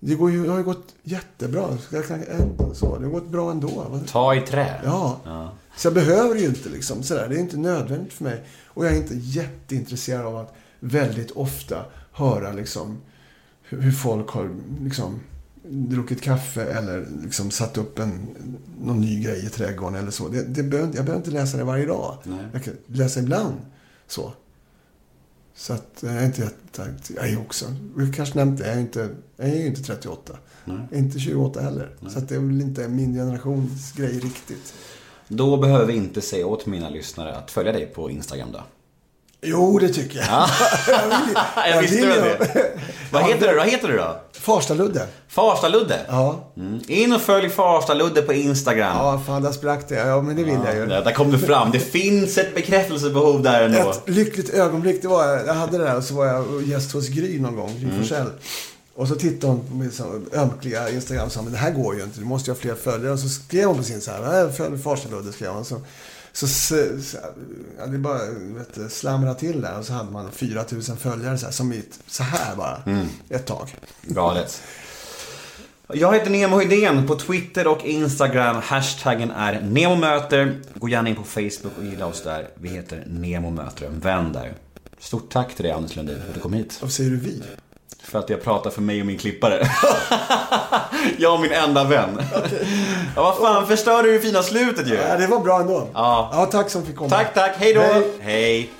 Det, går ju, det har ju gått jättebra. Jag kan, en- så, det har gått bra ändå. Ta i trä. Ja. Ja. Så jag behöver ju inte liksom sådär. Det är inte nödvändigt för mig. Och jag är inte jätteintresserad av att väldigt ofta höra liksom hur, hur folk har liksom druckit kaffe eller liksom satt upp en, någon ny grej i trädgården eller så. Det, det behöver, jag behöver inte läsa det varje dag. Nej. Jag kan läsa ibland. Så. Så att jag är inte jätte... Jag är också... Vi kanske nämnt det. Jag är, inte, jag är ju inte 38. Jag är inte 28 heller. Så att det är väl inte min generations grej riktigt. Då behöver vi inte säga åt mina lyssnare att följa dig på Instagram då. Jo, det tycker jag. *laughs* jag vill, *laughs* Jag visste vill väl det. Vad heter du? Vad heter du då? Farstaludde. Farsta-Ludde? Ja. Mm. In och följ Farsta-Ludde på Instagram. Ja, fan där sprack det. Ja, men det vill jag ju. Där, kom du fram. Det finns ett bekräftelsebehov där ändå. Ett lyckligt ögonblick, det var jag hade det där och så var jag gäst hos Gry någon gång, Gry Mm. Forssell. Och så tittade hon på min ömkliga Instagram och sa, men det här går ju inte, du måste ju ha fler följare. Och så skrev hon på sin så här, "Äh, följ Farsta-Ludde, skrev hon. Så, så, ja, det bara vet, du, slamrade till där och så hade man 4000 följare så här, som i ett, så här bara, Mm. ett tag. Galet. Jag heter Nemo Hedén på Twitter och Instagram. Hashtaggen är NEMOMÖTER. Gå gärna in på Facebook och gilla oss där. Vi heter Nemo möter en vän där. Stort tack till dig Anders Lundin för att du kom hit. Varför säger du vi? För att jag pratar för mig och min klippare. *laughs* Jag och min enda vän. *laughs* Ja, vad fan, förstörde du det fina slutet ju. Ja, det var bra ändå. Ja. ja tack som fick komma. Tack, tack. Hej då. Hej. Hej.